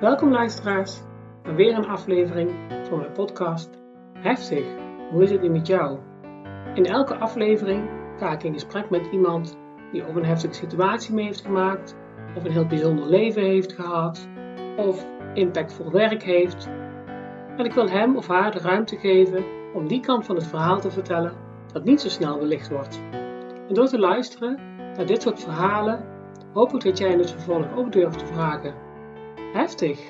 Welkom luisteraars bij weer een aflevering van mijn podcast Heftig, hoe is het nu met jou? In elke aflevering ga ik in gesprek met iemand die of een heftige situatie mee heeft gemaakt, of een heel bijzonder leven heeft gehad, of impactvol werk heeft. En ik wil hem of haar de ruimte geven om die kant van het verhaal te vertellen dat niet zo snel belicht wordt. En door te luisteren naar dit soort verhalen hoop ik dat jij in het vervolg ook durft te vragen Heftig.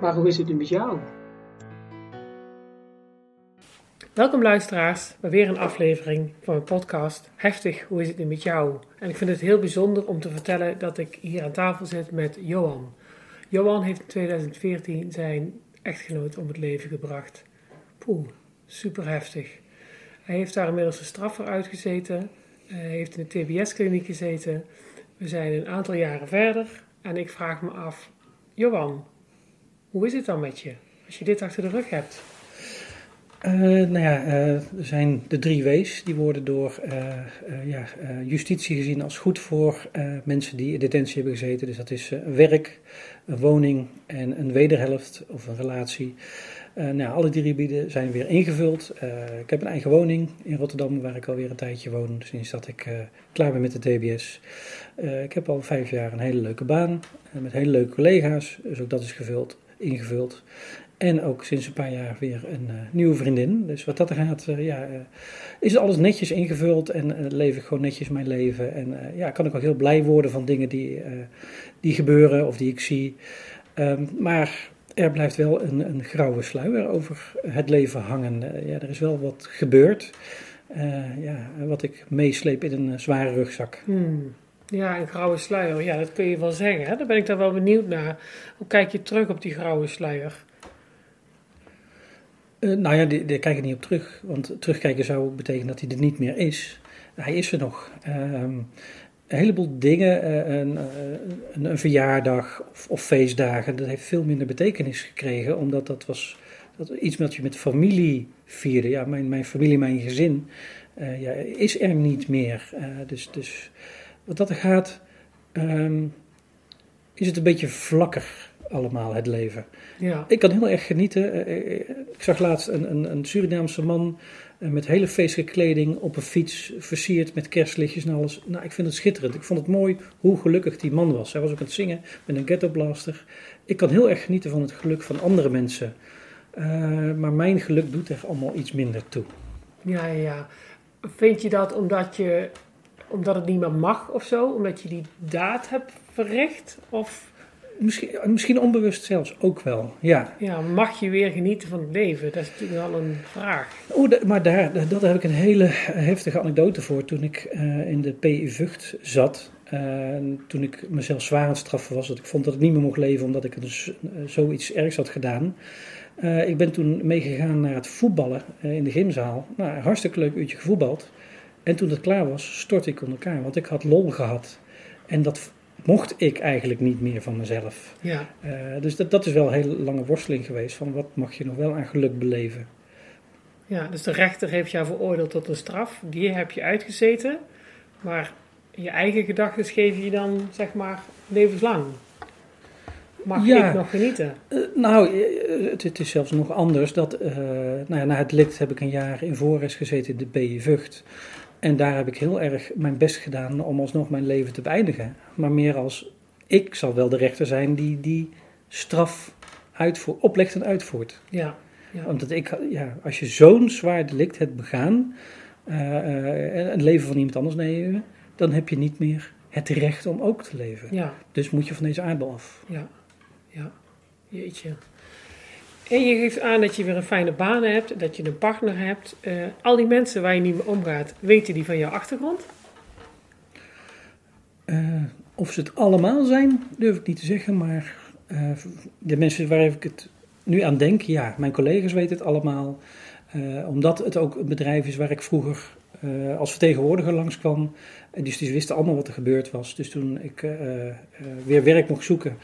Maar hoe is het nu met jou? Welkom luisteraars bij weer een aflevering van mijn podcast Heftig, hoe is het nu met jou? En ik vind het heel bijzonder om te vertellen dat ik hier aan tafel zit met Johan. Johan heeft in 2014 zijn echtgenoot om het leven gebracht. Poeh, super heftig. Hij heeft daar inmiddels een straf voor uitgezeten. Hij heeft in de TBS-kliniek gezeten. We zijn een aantal jaren verder en ik vraag me af Johan, hoe is het dan met je als je dit achter de rug hebt? Uh, nou ja, uh, er zijn de drie W's. Die worden door uh, ja, justitie gezien als goed voor mensen die in detentie hebben gezeten. Dus dat is werk, een woning en een wederhelft of een relatie. Nou, alle drie gebieden zijn weer ingevuld. ik heb een eigen woning in Rotterdam waar ik alweer een tijdje woon. Sinds dat ik klaar ben met de TBS. ik heb al vijf jaar een hele leuke baan met hele leuke collega's. Dus ook dat is gevuld, ingevuld. En ook sinds een paar jaar weer een nieuwe vriendin. Dus wat dat gaat, ja, is alles netjes ingevuld en leef ik gewoon netjes mijn leven. En ja, kan ik ook heel blij worden van dingen die, die gebeuren of die ik zie. Um, maar er blijft wel een, een grauwe sluier over het leven hangen. ja, er is wel wat gebeurd. ja, wat ik meesleep in een zware rugzak. Hmm. Ja, een grauwe sluier. Ja, dat kun je wel zeggen. Hè? Daar ben ik daar wel benieuwd naar. Hoe kijk je terug op die grauwe sluier? Uh, nou ja, daar kijk ik niet op terug. Want terugkijken zou betekenen dat hij er niet meer is. Hij is er nog. Uh, een heleboel dingen, uh, een, een, een, verjaardag of, of, feestdagen, dat heeft veel minder betekenis gekregen. Omdat dat was dat iets wat je met familie vierde. Ja, mijn, mijn familie, mijn gezin, ja, is er niet meer. dus... dus wat dat gaat, ehm, is het een beetje vlakker allemaal, het leven. Ja. Ik kan heel erg genieten. Eh, eh, eh, ik zag laatst een, een, een Surinaamse man met hele feestelijke kleding op een fiets, versierd met kerstlichtjes en alles. Nou, ik vind het schitterend. Ik vond het mooi hoe gelukkig die man was. Hij was ook aan het zingen met een ghetto blaster. Ik kan heel erg genieten van het geluk van andere mensen. maar mijn geluk doet er allemaal iets minder toe. Ja, ja. Vind je dat omdat je omdat het niet meer mag of zo? Omdat je die daad hebt verricht? Of... Misschien, misschien onbewust zelfs ook wel, ja. Ja, mag je weer genieten van het leven? Dat is natuurlijk wel een vraag. Oh, maar daar, daar heb ik een hele heftige anekdote voor. Toen ik uh, in de PU Vught zat, uh, toen ik mezelf zwaar aan het straffen was, dat ik vond dat ik niet meer mocht leven omdat ik dus, zoiets ergs had gedaan. ik ben toen meegegaan naar het voetballen in de gymzaal. Nou, hartstikke leuk uurtje gevoetbald. En toen het klaar was, stortte ik onder elkaar, want ik had lol gehad. En dat mocht ik eigenlijk niet meer van mezelf. Ja. Uh, dus dat, dat is wel een hele lange worsteling geweest van wat mag je nog wel aan geluk beleven. Ja, dus de rechter heeft jou veroordeeld tot een straf, die heb je uitgezeten, maar je eigen gedachten geef je dan zeg maar levenslang. Mag ja, ik nog genieten? Uh, nou, uh, het, het, is zelfs nog anders. Dat, nou ja, na het licht heb ik een jaar in Voorres gezeten in de BE Vught. En daar heb ik heel erg mijn best gedaan om alsnog mijn leven te beëindigen. Maar meer als ik zal wel de rechter zijn die die straf uitvoert, oplegt en uitvoert. Ja, ja. Want ik, ja, als je zo'n zwaar delict hebt begaan, uh, uh, het leven van iemand anders nemen, dan heb je niet meer het recht om ook te leven. Ja. Dus moet je van deze aardbol af. Ja, ja. Jeetje. En je geeft aan dat je weer een fijne baan hebt, dat je een partner hebt. Uh, al die mensen waar je niet mee omgaat, weten die van jouw achtergrond? Uh, of ze het allemaal zijn, durf ik niet te zeggen. Maar uh, de mensen waar ik het nu aan denk, ja, mijn collega's weten het allemaal. omdat het ook een bedrijf is waar ik vroeger als vertegenwoordiger langskwam. En dus die wisten allemaal wat er gebeurd was. Dus toen ik uh, uh, weer werk mocht zoeken,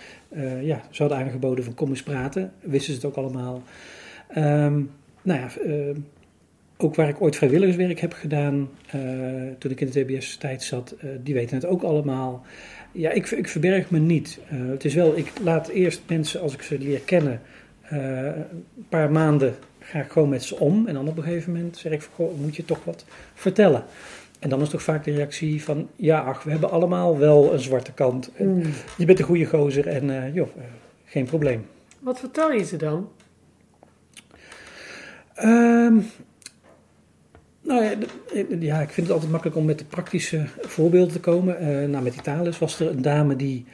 ja, ze hadden aangeboden van kom eens praten. Wisten ze het ook allemaal. Um, nou ja, ook waar ik ooit vrijwilligerswerk heb gedaan, toen ik in de TBS-tijd zat, die weten het ook allemaal. Ja, ik, ik verberg me niet. het is wel, ik laat eerst mensen, als ik ze leer kennen, een paar maanden ga ik gewoon met ze om. En dan op een gegeven moment zeg ik, goh, moet je toch wat vertellen. En dan is toch vaak de reactie van, ja ach, we hebben allemaal wel een zwarte kant. Mm. Je bent een goede gozer en uh, joh, uh, geen probleem. Wat vertel je ze dan? Um, nou ja, ja, ik vind het altijd makkelijk om met de praktische voorbeelden te komen. Uh, nou, met Italis was er een dame die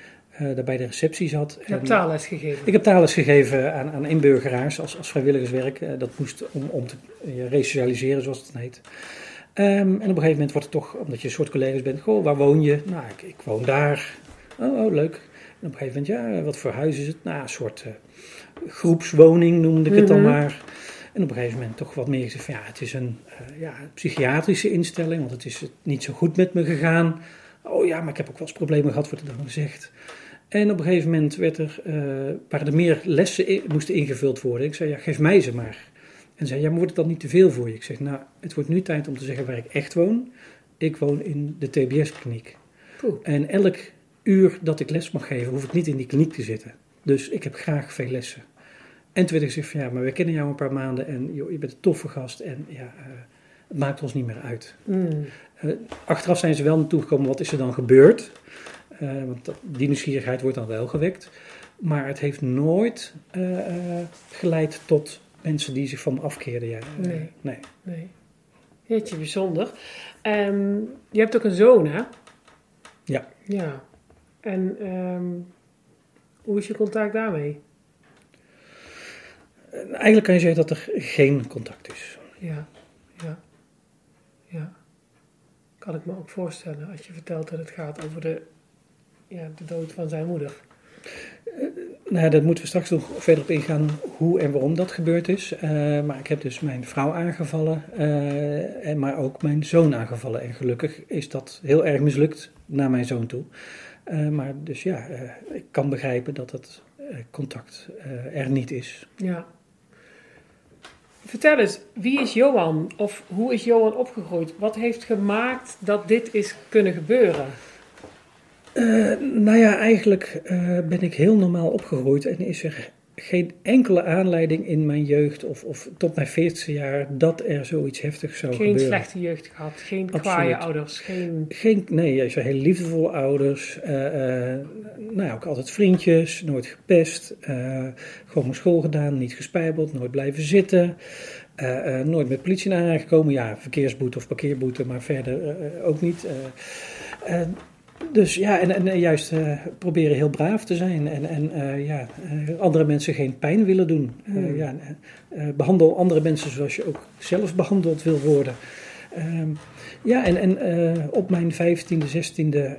uh, daar bij de receptie zat. Je hebt taalles gegeven? Ik heb taalles gegeven aan, aan inburgeraars als, als vrijwilligerswerk. Uh, dat moest om, om te resocialiseren, zoals het heet. Um, en op een gegeven moment wordt het toch, omdat je een soort collega's bent, goh, waar woon je? Nou, ik, ik woon daar. Oh, oh, leuk. En op een gegeven moment, ja, wat voor huis is het? Nou, een soort groepswoning noemde ik het dan mhm. maar. En op een gegeven moment toch wat meer gezegd van ja, het is een ja, psychiatrische instelling, want het is niet zo goed met me gegaan. Oh ja, maar ik heb ook wel eens problemen gehad, wordt er dan gezegd. En op een gegeven moment werd er, uh, waren er meer lessen in, moesten ingevuld worden. Ik zei, ja, geef mij ze maar. En zei, ja, maar wordt het dan niet te veel voor je? Ik zeg, nou, het wordt nu tijd om te zeggen waar ik echt woon. Ik woon in de TBS-kliniek. En elk uur dat ik les mag geven, hoef ik niet in die kliniek te zitten. Dus ik heb graag veel lessen. En toen werd ik gezegd van, ja, maar we kennen jou een paar maanden en joh, je bent een toffe gast. En ja, uh, het maakt ons niet meer uit. Mm. Uh, achteraf zijn ze wel naartoe gekomen, wat is er dan gebeurd? Uh, want dat, die nieuwsgierigheid wordt dan wel gewekt. Maar het heeft nooit geleid tot mensen die zich van me afkeerden. Ja. Nee. nee. nee. Jeetje, bijzonder. Um, je hebt ook een zoon, hè? Ja. Ja. En um, hoe is je contact daarmee? Eigenlijk kan je zeggen dat er geen contact is. Ja, ja, ja. Kan ik me ook voorstellen als je vertelt dat het gaat over de ja, de dood van zijn moeder. Nou daar moeten we straks nog verder op ingaan hoe en waarom dat gebeurd is. Uh, maar ik heb dus mijn vrouw aangevallen, uh, en maar ook mijn zoon aangevallen. En gelukkig is dat heel erg mislukt naar mijn zoon toe. maar dus ja, ik kan begrijpen dat het contact er niet is. Ja. Vertel eens, wie is Johan? Of hoe is Johan opgegroeid? Wat heeft gemaakt dat dit is kunnen gebeuren? Uh, nou ja, eigenlijk uh, ben ik heel normaal opgegroeid en is er geen enkele aanleiding in mijn jeugd of, of tot mijn veertigste jaar dat er zoiets heftigs zou geen gebeuren. Geen slechte jeugd gehad, geen kwaaie ouders, geen... geen... Nee, je zijn heel liefdevolle ouders, uh, nou ja, ook altijd vriendjes, nooit gepest, gewoon mijn school gedaan, niet gespijbeld, nooit blijven zitten. nooit met politie naar aangekomen, ja, verkeersboete of parkeerboete, maar verder ook niet. Dus ja, en, en juist uh, proberen heel braaf te zijn en, en uh, ja, uh, andere mensen geen pijn willen doen. Hmm. ja, behandel andere mensen zoals je ook zelf behandeld wil worden. Ehm, ja, en, en op mijn vijftiende, zestiende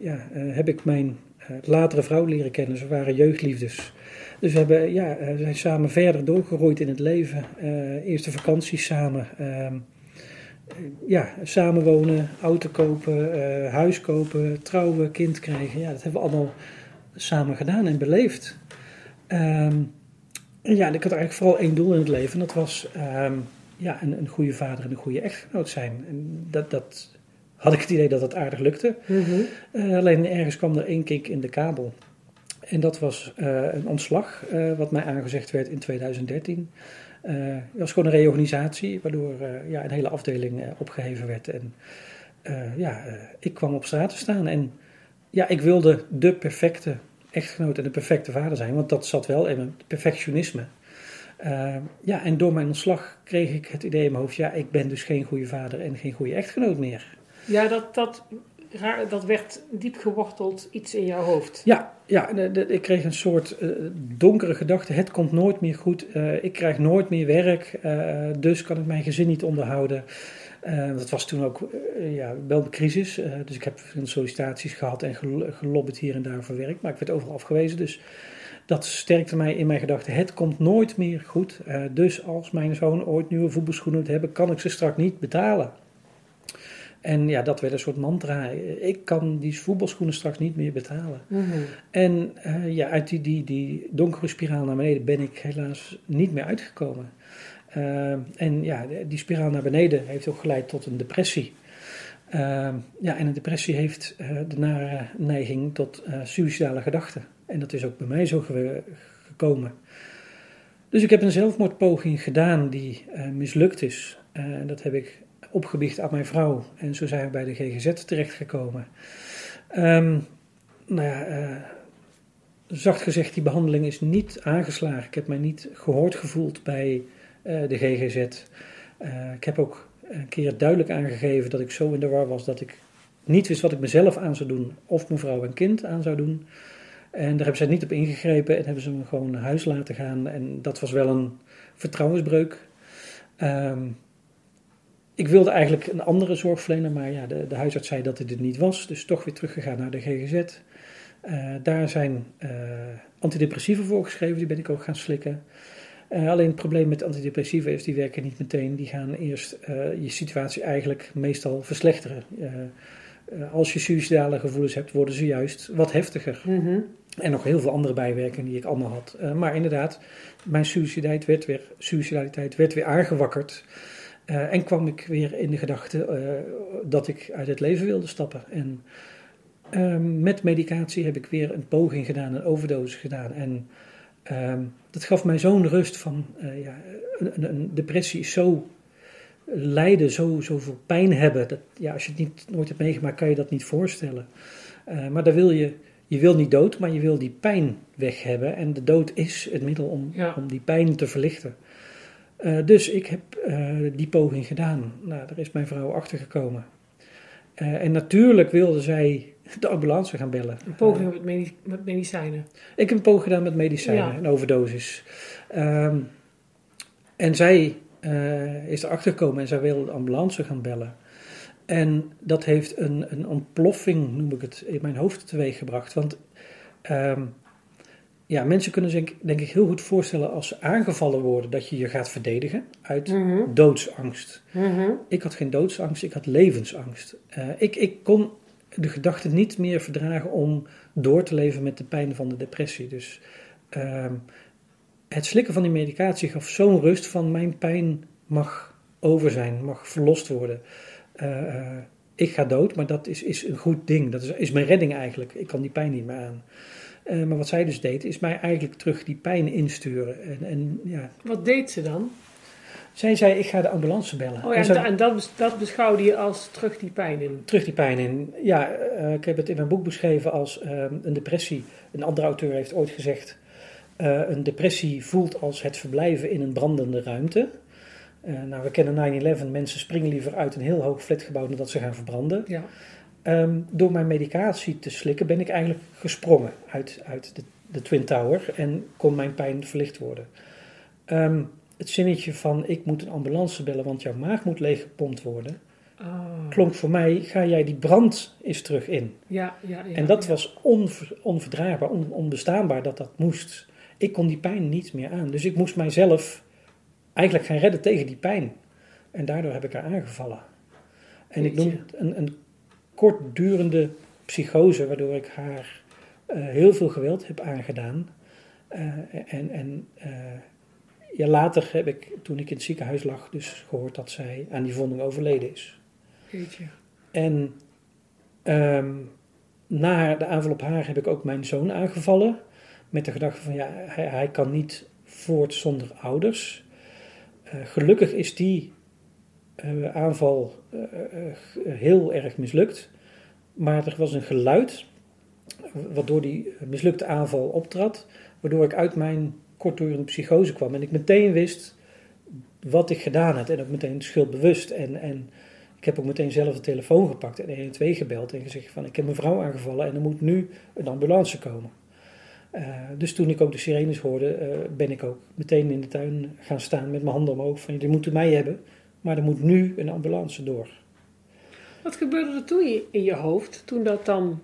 ja, heb ik mijn latere vrouw leren kennen. Ze waren jeugdliefdes. Dus we hebben, ja, zijn samen verder doorgeroeid in het leven. eerste vakanties samen. Ehm, ja, samenwonen, auto kopen, uh, huis kopen, trouwen, kind krijgen. Ja, dat hebben we allemaal samen gedaan en beleefd. Um, en ja, ik had eigenlijk vooral één doel in het leven. En dat was um, ja, een, een goede vader en een goede echtgenoot zijn. En dat, dat had ik het idee dat dat aardig lukte. Mm -hmm. uh, alleen ergens kwam er één kink in de kabel. En dat was uh, een ontslag wat mij aangezegd werd in 2013. Uh, dat was gewoon een reorganisatie, waardoor uh, ja, een hele afdeling uh, opgeheven werd. En ja, ik kwam op straat te staan. En ja, ik wilde de perfecte echtgenoot en de perfecte vader zijn, want dat zat wel in mijn perfectionisme. ja, en door mijn ontslag kreeg ik het idee in mijn hoofd, ja, ik ben dus geen goede vader en geen goede echtgenoot meer. Ja, dat, dat dat werd diep geworteld iets in jouw hoofd. Ja, ja ik kreeg een soort uh, donkere gedachte. Het komt nooit meer goed. Uh, ik krijg nooit meer werk. Dus kan ik mijn gezin niet onderhouden. dat was toen ook ja, wel de crisis. dus ik heb sollicitaties gehad en gelobbyd hier en daar voor werk. Maar ik werd overal afgewezen. Dus dat sterkte mij in mijn gedachte. Het komt nooit meer goed. dus als mijn zoon ooit nieuwe voetbalschoenen moet hebben, kan ik ze straks niet betalen. En ja, dat werd een soort mantra. Ik kan die voetbalschoenen straks niet meer betalen. Mhm. En uh, ja, uit die, die, die donkere spiraal naar beneden ben ik helaas niet meer uitgekomen. en ja, die spiraal naar beneden heeft ook geleid tot een depressie. ja, en een depressie heeft de nare neiging tot suïcidale gedachten. En dat is ook bij mij zo gekomen. Dus ik heb een zelfmoordpoging gedaan die mislukt is. dat heb ik opgebiecht aan mijn vrouw. En zo zijn we bij de GGZ terechtgekomen. Um, nou ja, uh, zacht gezegd, die behandeling is niet aangeslagen. Ik heb mij niet gehoord gevoeld bij uh, de GGZ. Eh, ik heb ook een keer duidelijk aangegeven dat ik zo in de war was dat ik niet wist wat ik mezelf aan zou doen of mijn vrouw en kind aan zou doen. En daar hebben zij niet op ingegrepen en hebben ze me gewoon naar huis laten gaan. En dat was wel een vertrouwensbreuk. Um, ik wilde eigenlijk een andere zorgverlener, maar ja, de, de huisarts zei dat het dit niet was. Dus toch weer teruggegaan naar de GGZ. Uh, eh, daar zijn uh, antidepressieven voorgeschreven, die ben ik ook gaan slikken. Uh, alleen het probleem met antidepressiva is, die werken niet meteen. Die gaan eerst je situatie eigenlijk meestal verslechteren. als je suicidale gevoelens hebt, worden ze juist wat heftiger. Mm En nog heel veel andere bijwerkingen die ik allemaal had. maar inderdaad, mijn suicidaliteit werd weer, suicidaliteit werd weer aangewakkerd. Uh, en kwam ik weer in de gedachte uh, dat ik uit het leven wilde stappen. En uh, met medicatie heb ik weer een poging gedaan, een overdosis gedaan. En ehm, dat gaf mij zo'n rust van, eh, ja, een, een, depressie is zo lijden, zo, zoveel pijn hebben. Dat, ja, als je het niet, nooit hebt meegemaakt, kan je dat niet voorstellen. maar daar wil je, je wil niet dood, maar je wil die pijn weg hebben. En de dood is het middel om, om die pijn te verlichten. Uh, dus ik heb uh, die poging gedaan. Nou, daar is mijn vrouw achter gekomen. Uh, en natuurlijk wilde zij de ambulance gaan bellen. Een poging met, medic met, medicijnen? Ik heb een poging gedaan met medicijnen, ja. een overdosis. Um, en zij is erachter gekomen en zij wilde de ambulance gaan bellen. En dat heeft een, een ontploffing, noem ik het, in mijn hoofd teweeg gebracht. Want um, ja, mensen kunnen zich denk ik heel goed voorstellen als ze aangevallen worden dat je je gaat verdedigen uit mm doodsangst. Mm Ik had geen doodsangst, ik had levensangst. Uh, ik, ik kon de gedachte niet meer verdragen om door te leven met de pijn van de depressie. Dus uh, het slikken van die medicatie gaf zo'n rust van mijn pijn mag over zijn, mag verlost worden. Uh, ik ga dood, maar dat is, is een goed ding. Dat is, is mijn redding eigenlijk. Ik kan die pijn niet meer aan. Uh, maar wat zij dus deed, is mij eigenlijk terug die pijn insturen. En, en, ja. Wat deed ze dan? Zij zei, ik ga de ambulance bellen. Oh ja, en, zo, en dat, dat, beschouwde je als terug die pijn in? Terug die pijn in. Ja, uh, ik heb het in mijn boek beschreven als uh, een depressie. Een andere auteur heeft ooit gezegd, een depressie voelt als het verblijven in een brandende ruimte. nou, we kennen 9-11, mensen springen liever uit een heel hoog flatgebouw dan dat ze gaan verbranden. Ja. Um, door mijn medicatie te slikken ben ik eigenlijk gesprongen uit, uit de, de Twin Tower en kon mijn pijn verlicht worden. Um, het zinnetje van ik moet een ambulance bellen, want jouw maag moet leeggepompt worden, oh. klonk voor mij, ga jij die brand eens terug in. Ja, ja, ja, en dat was onver, onverdraagbaar, on, onbestaanbaar dat dat moest. Ik kon die pijn niet meer aan. Dus ik moest mijzelf eigenlijk gaan redden tegen die pijn. En daardoor heb ik haar aangevallen. En ik noem het een, een kortdurende psychose, waardoor ik haar uh, heel veel geweld heb aangedaan. Uh, en en uh, ja, later heb ik, toen ik in het ziekenhuis lag, dus gehoord dat zij aan die vonding overleden is. Jeetje. En um, na de aanval op haar heb ik ook mijn zoon aangevallen. Met de gedachte van ja, hij, hij kan niet voort zonder ouders. gelukkig is die aanval uh, heel erg mislukt. Maar er was een geluid waardoor die mislukte aanval optrad, waardoor ik uit mijn kortdurende psychose kwam en ik meteen wist wat ik gedaan had en ook meteen schuldbewust en, en ik heb ook meteen zelf de telefoon gepakt en 112 gebeld en gezegd van ik heb mijn vrouw aangevallen en er moet nu een ambulance komen. Dus toen ik ook de sirenes hoorde, ben ik ook meteen in de tuin gaan staan met mijn handen omhoog van jullie moeten mij hebben, maar er moet nu een ambulance door. Wat gebeurde er toen in je hoofd, toen dat dan,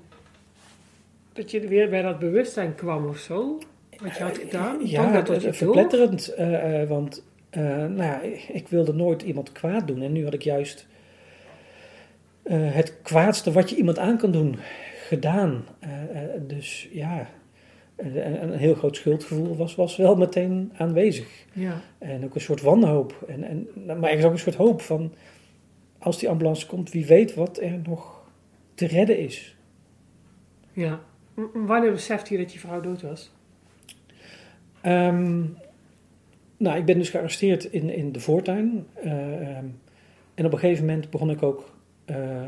dat je weer bij dat bewustzijn kwam of zo? Wat je had gedaan? Ja, dat je verpletterend, uh, uh, want uh, nou ja, ik wilde nooit iemand kwaad doen en nu had ik juist het kwaadste wat je iemand aan kan doen gedaan. dus ja, een heel groot schuldgevoel was, was wel meteen aanwezig. Ja. En ook een soort wanhoop. En, en, maar er is ook een soort hoop van, als die ambulance komt, wie weet wat er nog te redden is. Ja. Wanneer besefte je dat je vrouw dood was? Ehm, nou, ik ben dus gearresteerd in, in de voortuin. Eh, ehm, en op een gegeven moment begon ik ook eh,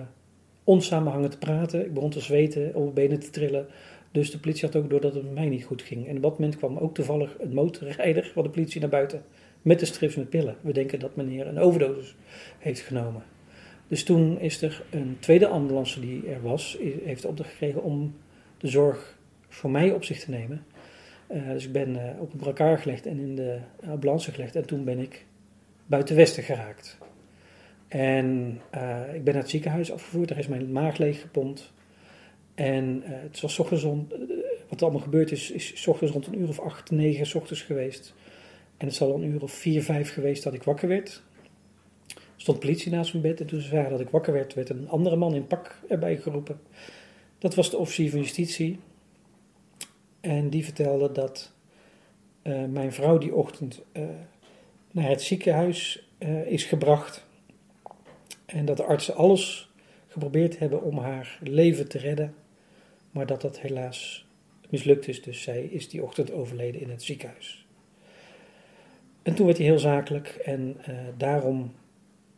onsamenhangend te praten. Ik begon te zweten, op mijn benen te trillen. Dus de politie had ook door dat het met mij niet goed ging. En op dat moment kwam ook toevallig een motorrijder van de politie naar buiten. Met de strips met pillen. We denken dat meneer een overdosis heeft genomen. Dus toen is er een tweede ambulance die er was, heeft opdracht gekregen om de zorg voor mij op zich te nemen. Eh, dus ik ben eh, op een brancard gelegd en in de ambulance gelegd. En toen ben ik buiten Westen geraakt. En eh, ik ben naar het ziekenhuis afgevoerd. Daar is mijn maag leeg gepompt. En eh, het was ochtends rond, eh, wat er allemaal gebeurd is, is ochtends rond een uur of acht, negen ochtends geweest. En het zal een uur of vier, vijf geweest dat ik wakker werd. Er stond politie naast mijn bed. En toen ze zagen dat ik wakker werd, werd een andere man in pak erbij geroepen. Dat was de officier van justitie. En die vertelde dat eh, mijn vrouw die ochtend naar het ziekenhuis is gebracht. En dat de artsen alles geprobeerd hebben om haar leven te redden. Maar dat dat helaas mislukt is. Dus zij is die ochtend overleden in het ziekenhuis. En toen werd hij heel zakelijk. En eh, daarom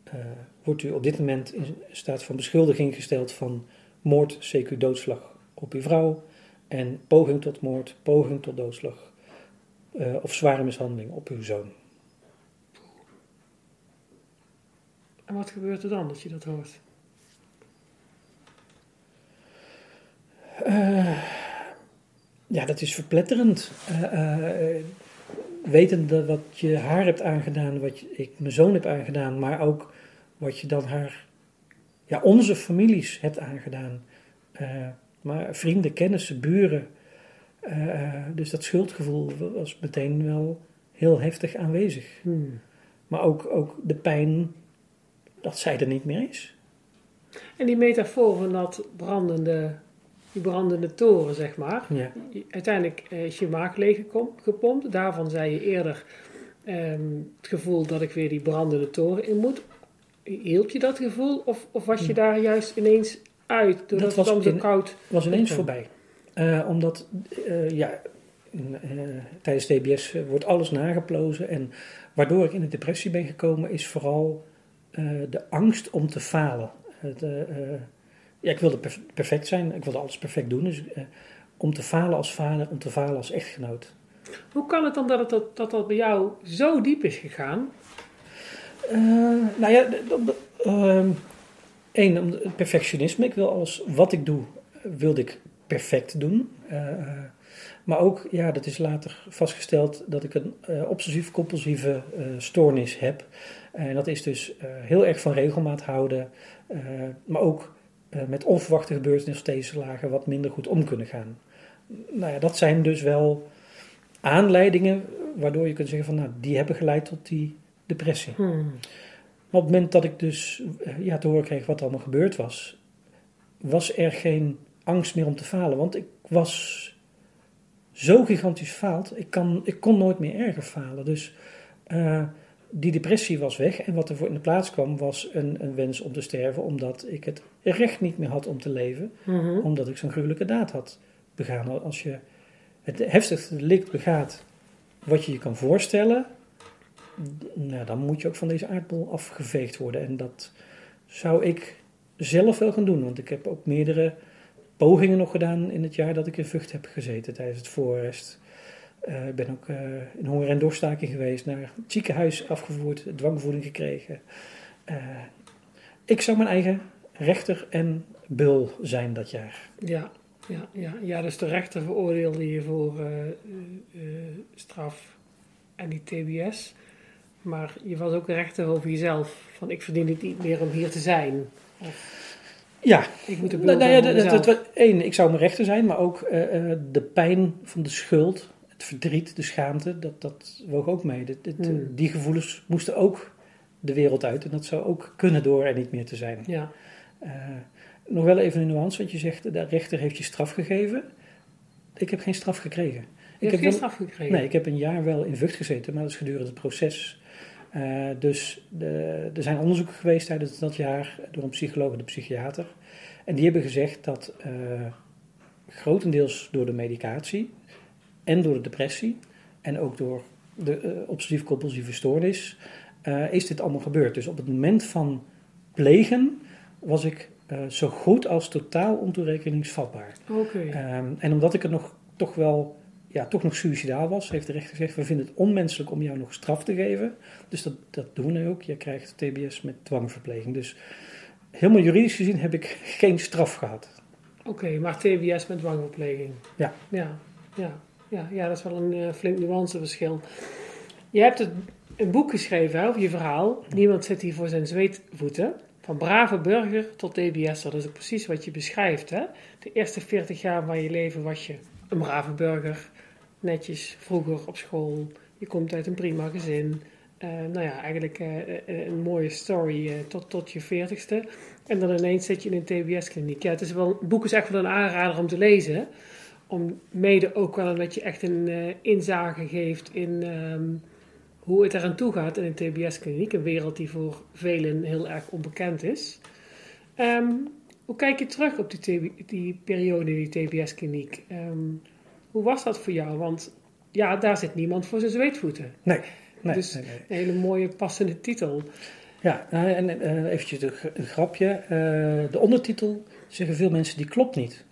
eh, wordt u op dit moment in staat van beschuldiging gesteld van moord, CQ doodslag op uw vrouw. En poging tot moord, poging tot doodslag eh, of zware mishandeling op uw zoon. En wat gebeurt er dan dat je dat hoort? Eh, ja, dat is verpletterend. Eh, wetende wat je haar hebt aangedaan, wat je, ik mijn zoon heb aangedaan, maar ook wat je dan haar, ja, onze families hebt aangedaan. Maar vrienden, kennissen, buren. Dus dat schuldgevoel was meteen wel heel heftig aanwezig. Hmm. Maar ook, ook de pijn dat zij er niet meer is. En die metafoor van dat brandende, die brandende toren, zeg maar. Ja. Uiteindelijk eh, is je maag leeg gepompt. Daarvan zei je eerder ehm, het gevoel dat ik weer die brandende toren in moet. Hielp je dat gevoel? Of, of was je Ja. daar juist ineens uit? Doordat Dat het was dan zo koud... was ineens voorbij. Eh, omdat, eh, ja, eh, tijdens TBS wordt alles nageplozen. En waardoor ik in de depressie ben gekomen, is vooral de angst om te falen. Het, ja, ik wilde perf- perfect zijn, ik wilde alles perfect doen. Dus eh, om te falen als vader, om te falen als echtgenoot. Hoe kan het dan dat, het, dat, dat dat bij jou zo diep is gegaan? Eh, nou ja, ehm, één, om het perfectionisme. Ik wil alles wat ik doe, wilde ik perfect doen. Eh, maar ook, ja, dat is later vastgesteld dat ik een obsessief-compulsieve stoornis heb. En dat is dus heel erg van regelmaat houden, maar ook met onverwachte gebeurtenissen of tegenslagen wat minder goed om kunnen gaan. Nou ja, dat zijn dus wel aanleidingen waardoor je kunt zeggen van, nou, die hebben geleid tot die depressie. Hmm. Maar op het moment dat ik dus eh, ja, te horen kreeg wat er allemaal gebeurd was, was er geen angst meer om te falen. Want ik was zo gigantisch faald, ik, kan, ik kon nooit meer erger falen. Dus eh, die depressie was weg. En wat er voor in de plaats kwam, was een, een wens om te sterven, omdat ik het recht niet meer had om te leven Mhm. omdat ik zo'n gruwelijke daad had begaan. Als je het heftigste delict begaat wat je je kan voorstellen, nou, dan moet je ook van deze aardbol afgeveegd worden. En dat zou ik zelf wel gaan doen, want ik heb ook meerdere pogingen nog gedaan in het jaar dat ik in Vught heb gezeten tijdens het voorarrest. Eh, ik ben ook eh, in honger- en doorstaking geweest, naar het ziekenhuis afgevoerd, dwangvoeding gekregen. Eh, ik zou mijn eigen rechter en bul zijn dat jaar. Ja, ja, ja, ja, dus de rechter veroordeelde je voor straf en die TBS. Maar je was ook rechter over jezelf. Van ik verdien het niet meer om hier te zijn. Ja, Ik moet de nou, nou ja, dat, mezelf. dat, dat- één, ik zou mijn rechter zijn, maar ook de pijn van de schuld, het verdriet, de schaamte, dat, dat woog ook mee. Hmm. Die gevoelens moesten ook de wereld uit en dat zou ook kunnen door er niet meer te zijn. Ja, Eh, nog wel even een nuance, want je zegt de rechter heeft je straf gegeven. Ik heb geen straf gekregen. Je ik heb geen wel- straf gekregen? Nee, ik heb een jaar wel in Vught gezeten, maar dat is gedurende het proces. Eh, dus de, er zijn onderzoeken geweest tijdens dat jaar door een psycholoog en een psychiater. En die hebben gezegd dat eh, grotendeels door de medicatie en door de depressie en ook door de eh, obsessief-compulsieve stoornis eh, is dit allemaal gebeurd. Dus op het moment van plegen was ik eh, zo goed als totaal ontoerekeningsvatbaar. Oké. Ehm, en omdat ik het nog toch wel, ja, toch nog suicidaal was, heeft de rechter gezegd: we vinden het onmenselijk om jou nog straf te geven. Dus dat, dat doen we ook. Je krijgt TBS met dwangverpleging. Dus helemaal juridisch gezien heb ik geen straf gehad. Oké, maar TBS met dwangverpleging. Ja. Ja, ja, ja, ja dat is wel een eh, flink nuanceverschil. Je hebt het, een boek geschreven over je verhaal. Niemand zit hier voor zijn zweetvoeten. Van brave burger tot TBS'er. Dat is ook precies wat je beschrijft. Hè? De eerste 40 jaar van je leven was je een brave burger. Netjes, vroeger op school. Je komt uit een prima gezin. Eh, nou ja, eigenlijk eh, een mooie story tot, tot je 40ste. En dan ineens zit je in een TBS-kliniek. Ja, het, is wel, het boek is echt wel een aanrader om te lezen. Om mede ook wel dat je echt een eh, inzage geeft in ehm, hoe het eraan toe gaat in een TBS-kliniek. Een wereld die voor velen heel erg onbekend is. Ehm, hoe kijk je terug op die, die periode in die TBS-kliniek? Ehm, hoe was dat voor jou? Want ja, daar zit niemand voor zijn zweetvoeten. Nee, nee, Dus- nee, nee. Een hele mooie passende titel. Ja, nou, en eh, eventjes een grapje. Eh, de ondertitel zeggen veel mensen die klopt niet.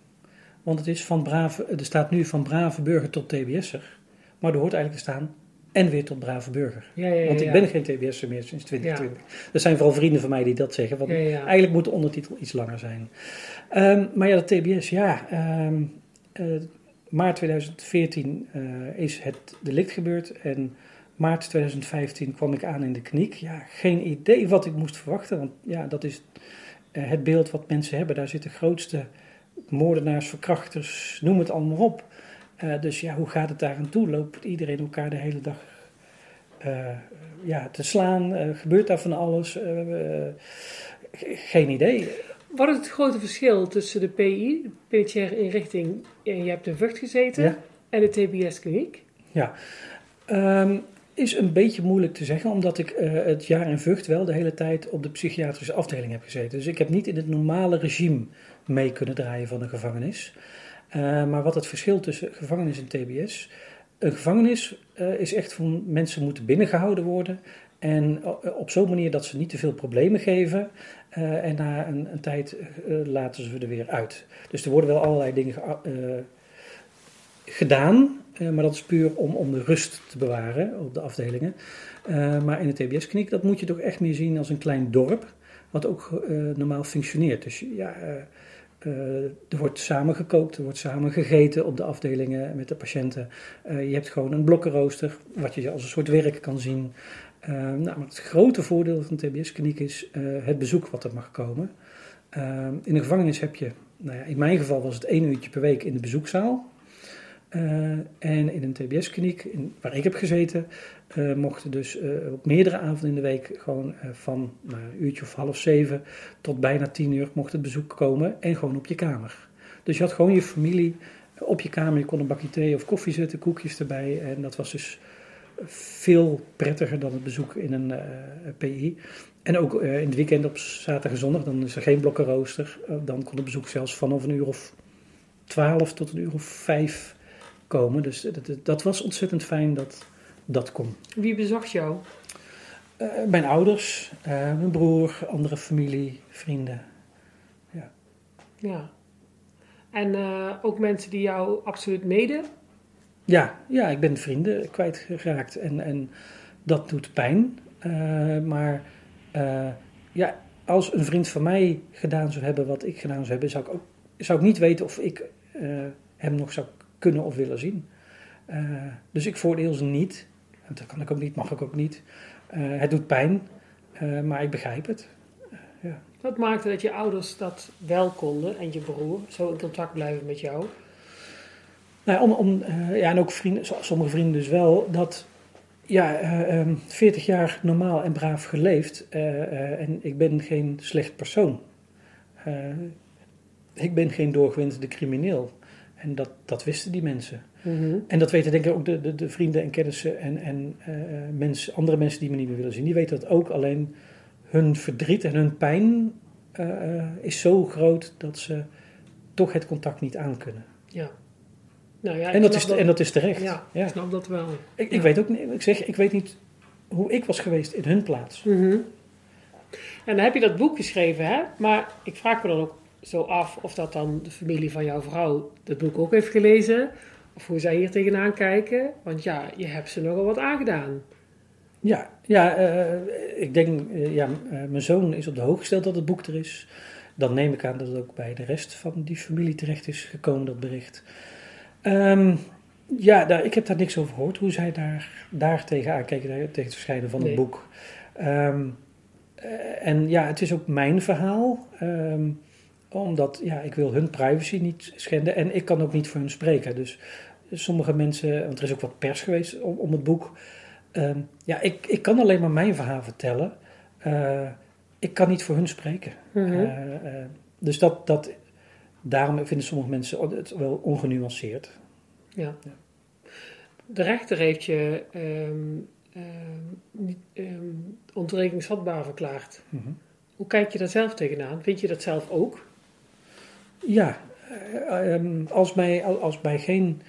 Want het is van brave, er staat nu van brave burger tot TBS'er. Maar er hoort eigenlijk te staan en weer tot brave burger. Ja, ja, ja, Want ik ben geen TBS'er meer sinds 2020. Er zijn vooral vrienden van mij die dat zeggen. Want eigenlijk moet de ondertitel iets langer zijn. Ehm, maar ja, dat TBS, ja. ehm, eh, maart 2014 eh, is het delict gebeurd. En maart 2015 kwam ik aan in de kliniek. Ja, geen idee wat ik moest verwachten. Want ja, dat is eh, het beeld wat mensen hebben. Daar zitten grootste moordenaars, verkrachters, noem het allemaal op. Eh, dus ja, hoe gaat het daar aan toe? Loopt iedereen elkaar de hele dag eh, ja, te slaan? Eh, gebeurt daar van alles? Ge- geen idee. Wat is het grote verschil tussen de PI, de penitentiaire inrichting, en je hebt in Vught gezeten, Ja. en de TBS-kliniek? Ehm, is een beetje moeilijk te zeggen, omdat ik het jaar in Vught wel de hele tijd op de psychiatrische afdeling heb gezeten. Dus ik heb niet in het normale regime mee kunnen draaien van een gevangenis. Eh, maar wat het verschil tussen gevangenis en TBS. Een gevangenis eh, is echt van mensen moeten binnengehouden worden. En eh, op zo'n manier dat ze niet te veel problemen geven. en na een, een tijd laten ze er weer uit. Dus er worden wel allerlei dingen gedaan. maar dat is puur om, om de rust te bewaren op de afdelingen. Maar in de TBS-kliniek, dat moet je toch echt meer zien als een klein dorp. Wat ook eh, normaal functioneert. Dus ja, eh, eh, er wordt samen gekookt, er wordt samen gegeten op de afdelingen met de patiënten. Je hebt gewoon een blokkenrooster, wat je als een soort werk kan zien. Nou, maar het grote voordeel van de TBS-kliniek is het bezoek wat er mag komen. In de gevangenis heb je, nou ja, in mijn geval was het één uurtje per week in de bezoekzaal. Eh, en in een TBS-kliniek, in- waar ik heb gezeten, eh, mochten dus eh, op meerdere avonden in de week gewoon van nou, een uurtje of half zeven tot bijna tien uur mocht het bezoek komen en gewoon op je kamer. Dus je had gewoon je familie op je kamer, je kon een bakje thee of koffie zetten, koekjes erbij en dat was dus veel prettiger dan het bezoek in een PI. En ook in het weekend op zaterdag en zondag, dan is er geen blokkenrooster. Eh, dan kon het bezoek zelfs vanaf een uur of twaalf tot een uur of vijf komen. Dus dat, dat- was ontzettend fijn dat dat kon. Wie bezocht jou? Eh, mijn ouders, eh, mijn broer, andere familie, vrienden. Ja. En eh, ook mensen die jou absoluut meden? Ja, ja, ik ben vrienden kwijtgeraakt en, en dat doet pijn. Eh, maar eh, ja, als een vriend van mij gedaan zou hebben wat ik gedaan zou hebben, zou ik, ook, zou ik niet weten of ik eh, hem nog zou kunnen of willen zien. Eh, dus ik voordeel ze niet. Dat kan ik ook niet, mag ik ook niet. Eh, het doet pijn, eh, maar ik begrijp het. Wat maakte dat je ouders dat wel konden en je broer zo in contact blijven met jou? Nou, ja, om, om, ja, en ook vrienden, so- sommige vrienden dus wel, dat ja, eh, ehm, 40 jaar normaal en braaf geleefd en ik ben geen slecht persoon. Ik ben geen doorgewinterde crimineel. En dat, dat wisten die mensen. Mhm. En dat weten denk ik ook de, de, de vrienden en kennissen en, en eh, mensen, andere mensen die me niet meer willen zien. Die weten dat ook. Alleen hun verdriet en hun pijn eh, is zo groot dat ze toch het contact niet aankunnen. Ja. Nou ja, En dat, is, en dat is terecht. Ja, Ja. ik snap dat wel. Ik, ik weet ook niet, ik zeg, ik weet niet hoe ik was geweest in hun plaats. Mhm. En dan heb je dat boek geschreven, hè? Maar ik vraag me dan ook zo af of dat dan de familie van jouw vrouw dat boek ook heeft gelezen. Of hoe zij hier tegenaan kijken. Want ja, je hebt ze nogal wat aangedaan. Ja, ja eh, ik denk, eh, ja, eh, mijn zoon is op de hoogte gesteld dat het boek er is. Dan neem ik aan dat het ook bij de rest van die familie terecht is gekomen, dat bericht. Ehm, ja, daar, ik heb daar niks over gehoord, hoe zij daar, daar tegenaan kijken, daar- tegen het verschijnen van Nee. het boek. Ehm, eh, en ja, het is ook mijn verhaal, ehm, omdat ja, ik wil hun privacy niet schenden en ik kan ook niet voor hun spreken. Dus sommige mensen, want er is ook wat pers geweest om, om het boek. Ehm, ja, ik, ik kan alleen maar mijn verhaal vertellen. Eh, ik kan niet voor hun spreken. Mhm. Eh, eh, dus dat, dat, daarom vinden sommige mensen het wel ongenuanceerd. Ja. De rechter heeft je ehm, niet, verklaard. Mhm. Hoe kijk je daar zelf tegenaan? Vind je dat zelf ook? Ja, eh, ehm, als, mij, als mij geen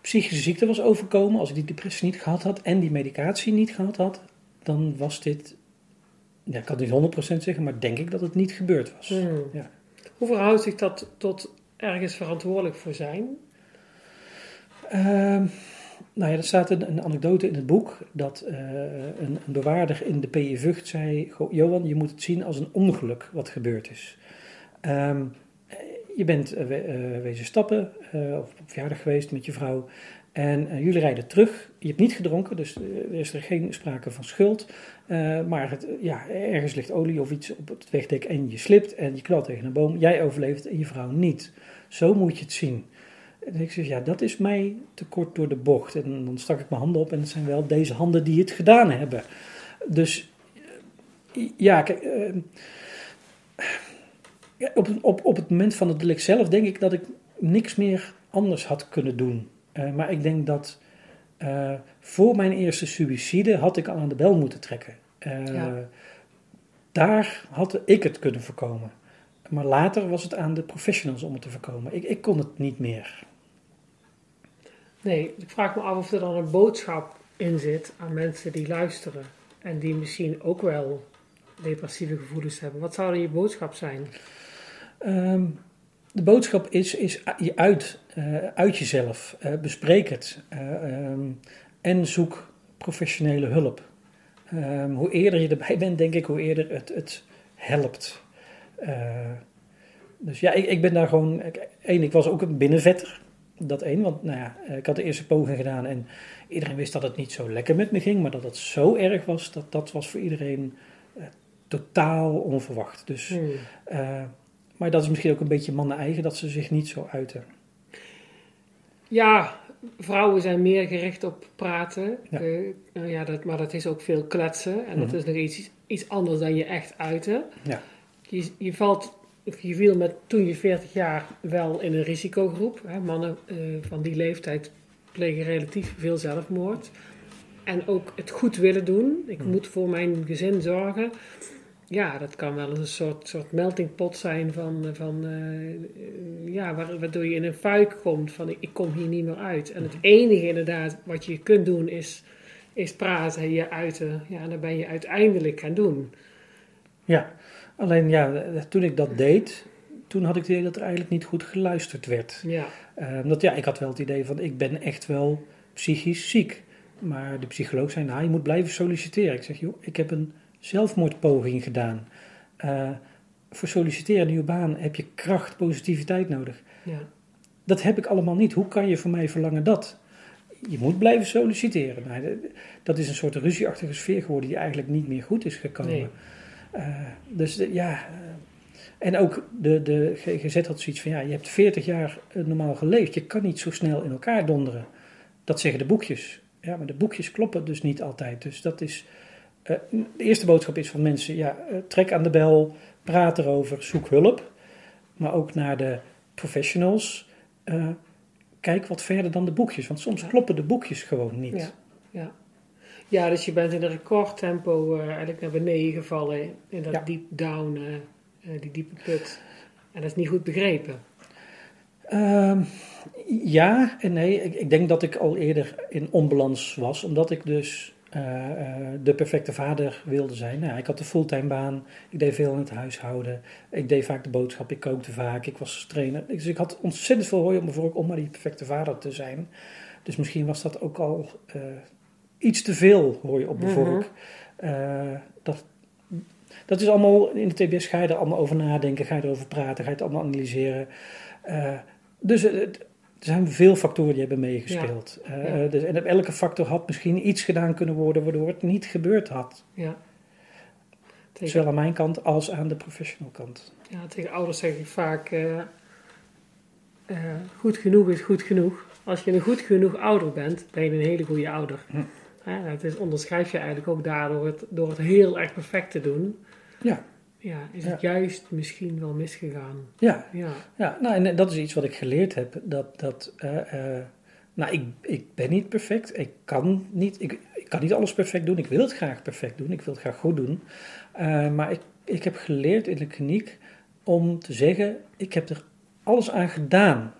psychische ziekte was overkomen, als ik die depressie niet gehad had en die medicatie niet gehad had, dan was dit, ja, ik kan het niet 100% zeggen, maar denk ik dat het niet gebeurd was. Hmm. Ja. Hoe verhoudt zich dat tot ergens verantwoordelijk voor zijn? Ehm, nou ja, er staat een, een anekdote in het boek dat eh, een, een bewaarder in de PE Vught zei: "Goh, Johan, je moet het zien als een ongeluk wat gebeurd is. Ehm, je bent eh, eh, wezen stappen eh, of op verjaardag geweest met je vrouw en jullie rijden terug. Je hebt niet gedronken, dus er is er geen sprake van schuld. Maar het, ja, ergens ligt olie of iets op het wegdek en je slipt en je knalt tegen een boom. Jij overleeft en je vrouw niet. Zo moet je het zien. En ik zeg, ja, dat is mij te kort door de bocht. En dan stak ik mijn handen op en het zijn wel deze handen die het gedaan hebben. Dus ja, kijk, ja, op, op, op het moment van het delict zelf denk ik dat ik niks meer anders had kunnen doen. Eh, maar ik denk dat eh, voor mijn eerste suïcide had ik al aan de bel moeten trekken. Eh, Ja. Daar had ik het kunnen voorkomen. Maar later was het aan de professionals om het te voorkomen. Ik, ik kon het niet meer. Nee, ik vraag me af of er dan een boodschap in zit aan mensen die luisteren. En die misschien ook wel depressieve gevoelens hebben. Wat zou dan je boodschap zijn? Ehm, de boodschap is, is je uit, eh, uit jezelf. Eh, bespreek het. Eh, ehm, en zoek professionele hulp. Ehm, hoe eerder je erbij bent, denk ik, hoe eerder het, het helpt. Dus ja, ik, ik ben daar gewoon... Één, ik was ook een binnenvetter. Dat één, want nou ja, ik had de eerste poging gedaan en iedereen wist dat het niet zo lekker met me ging. Maar dat het zo erg was, dat, dat was voor iedereen totaal onverwacht. Dus... Hmm. Maar dat is misschien ook een beetje mannen eigen dat ze zich niet zo uiten. Ja, vrouwen zijn meer gericht op praten. Ja. Eh, nou ja, dat, maar dat is ook veel kletsen. En dat Mhm. is nog iets, iets anders dan je echt uiten. Ja. Je, je valt, of je viel met toen je 40 jaar wel in een risicogroep. Hè. Mannen eh, van die leeftijd plegen relatief veel zelfmoord. En ook het goed willen doen. Ik Mhm. moet voor mijn gezin zorgen. Ja, dat kan wel een soort, soort meltingpot zijn van, van eh, eh, ja, waar- waardoor je in een fuik komt van ik, kom hier niet meer uit. En het enige inderdaad wat je kunt doen is, is praten, je uiten. Ja, en dan ben je uiteindelijk gaan doen. ja, alleen ja, eh, toen ik dat deed, toen had ik het idee dat er eigenlijk niet goed geluisterd werd. Ja, Eh, omdat ja, ik had wel het idee van ik ben echt wel psychisch ziek. Maar de psycholoog zei, nou je moet blijven solliciteren. Ik zeg, joh, ik heb een zelfmoordpoging gedaan. Eh, voor solliciteren een nieuwe baan heb je kracht, positiviteit nodig. ja. Dat heb ik allemaal niet. Hoe kan je van mij verlangen dat? Je moet blijven solliciteren. Nou, dat is een soort ruzieachtige sfeer geworden die eigenlijk niet meer goed is gekomen. Nee. Eh, dus de- ja. eh, en ook de, de GGZ had zoiets van: ja, je hebt 40 jaar eh, normaal geleefd. Je kan niet zo snel in elkaar donderen. Dat zeggen de boekjes. Ja, maar de boekjes kloppen dus niet altijd. Dus dat is. Eh, de eerste boodschap is van mensen: ja, eh, trek aan de bel, praat erover, zoek hulp. Maar ook naar de professionals. eh, kijk wat verder dan de boekjes. Want soms kloppen de boekjes gewoon niet. Ja, ja. ja, dus je bent in een recordtempo eh eigenlijk naar beneden gevallen in dat Ja. deep down, die diepe put. En dat is niet goed begrepen. Ehm, ja en nee. Ik, ik denk dat ik al eerder in onbalans was, omdat ik dus de perfecte vader wilde zijn. Nou, ik had een fulltime baan, ik deed veel in het huishouden, ik deed vaak de boodschap, ik kookte vaak, ik was trainer. Dus ik had ontzettend veel hooi om me voor om maar die perfecte vader te zijn. Dus misschien was dat ook al eh, iets te veel hooi op mijn Mhm. vork. Eh, dat, dat is allemaal, in de TBS ga je er allemaal over nadenken, ga je erover praten, ga je het allemaal analyseren. Eh, dus het- er zijn veel factoren die hebben meegespeeld. Eh, Ja. dus, en op elke factor had misschien iets gedaan kunnen worden waardoor het niet gebeurd had. Ja. Tegen, Zowel aan mijn kant als aan de professional kant. ja, tegen ouders zeg ik vaak, eh, eh, goed genoeg is goed genoeg. Als je een goed genoeg ouder bent, ben je een hele goede ouder. Hm. Het is, onderschrijf je eigenlijk ook daardoor het, door het heel erg perfect te doen. Ja, Ja, is het juist misschien wel misgegaan. ja, Ja, ja. Nou, en dat is iets wat ik geleerd heb. Dat, dat eh, eh, nou, ik, ik ben niet perfect. Ik kan niet, ik, ik kan niet alles perfect doen. Ik wil het graag perfect doen. Ik wil het graag goed doen. Eh, maar ik, ik heb geleerd in de kliniek om te zeggen: ik heb er alles aan gedaan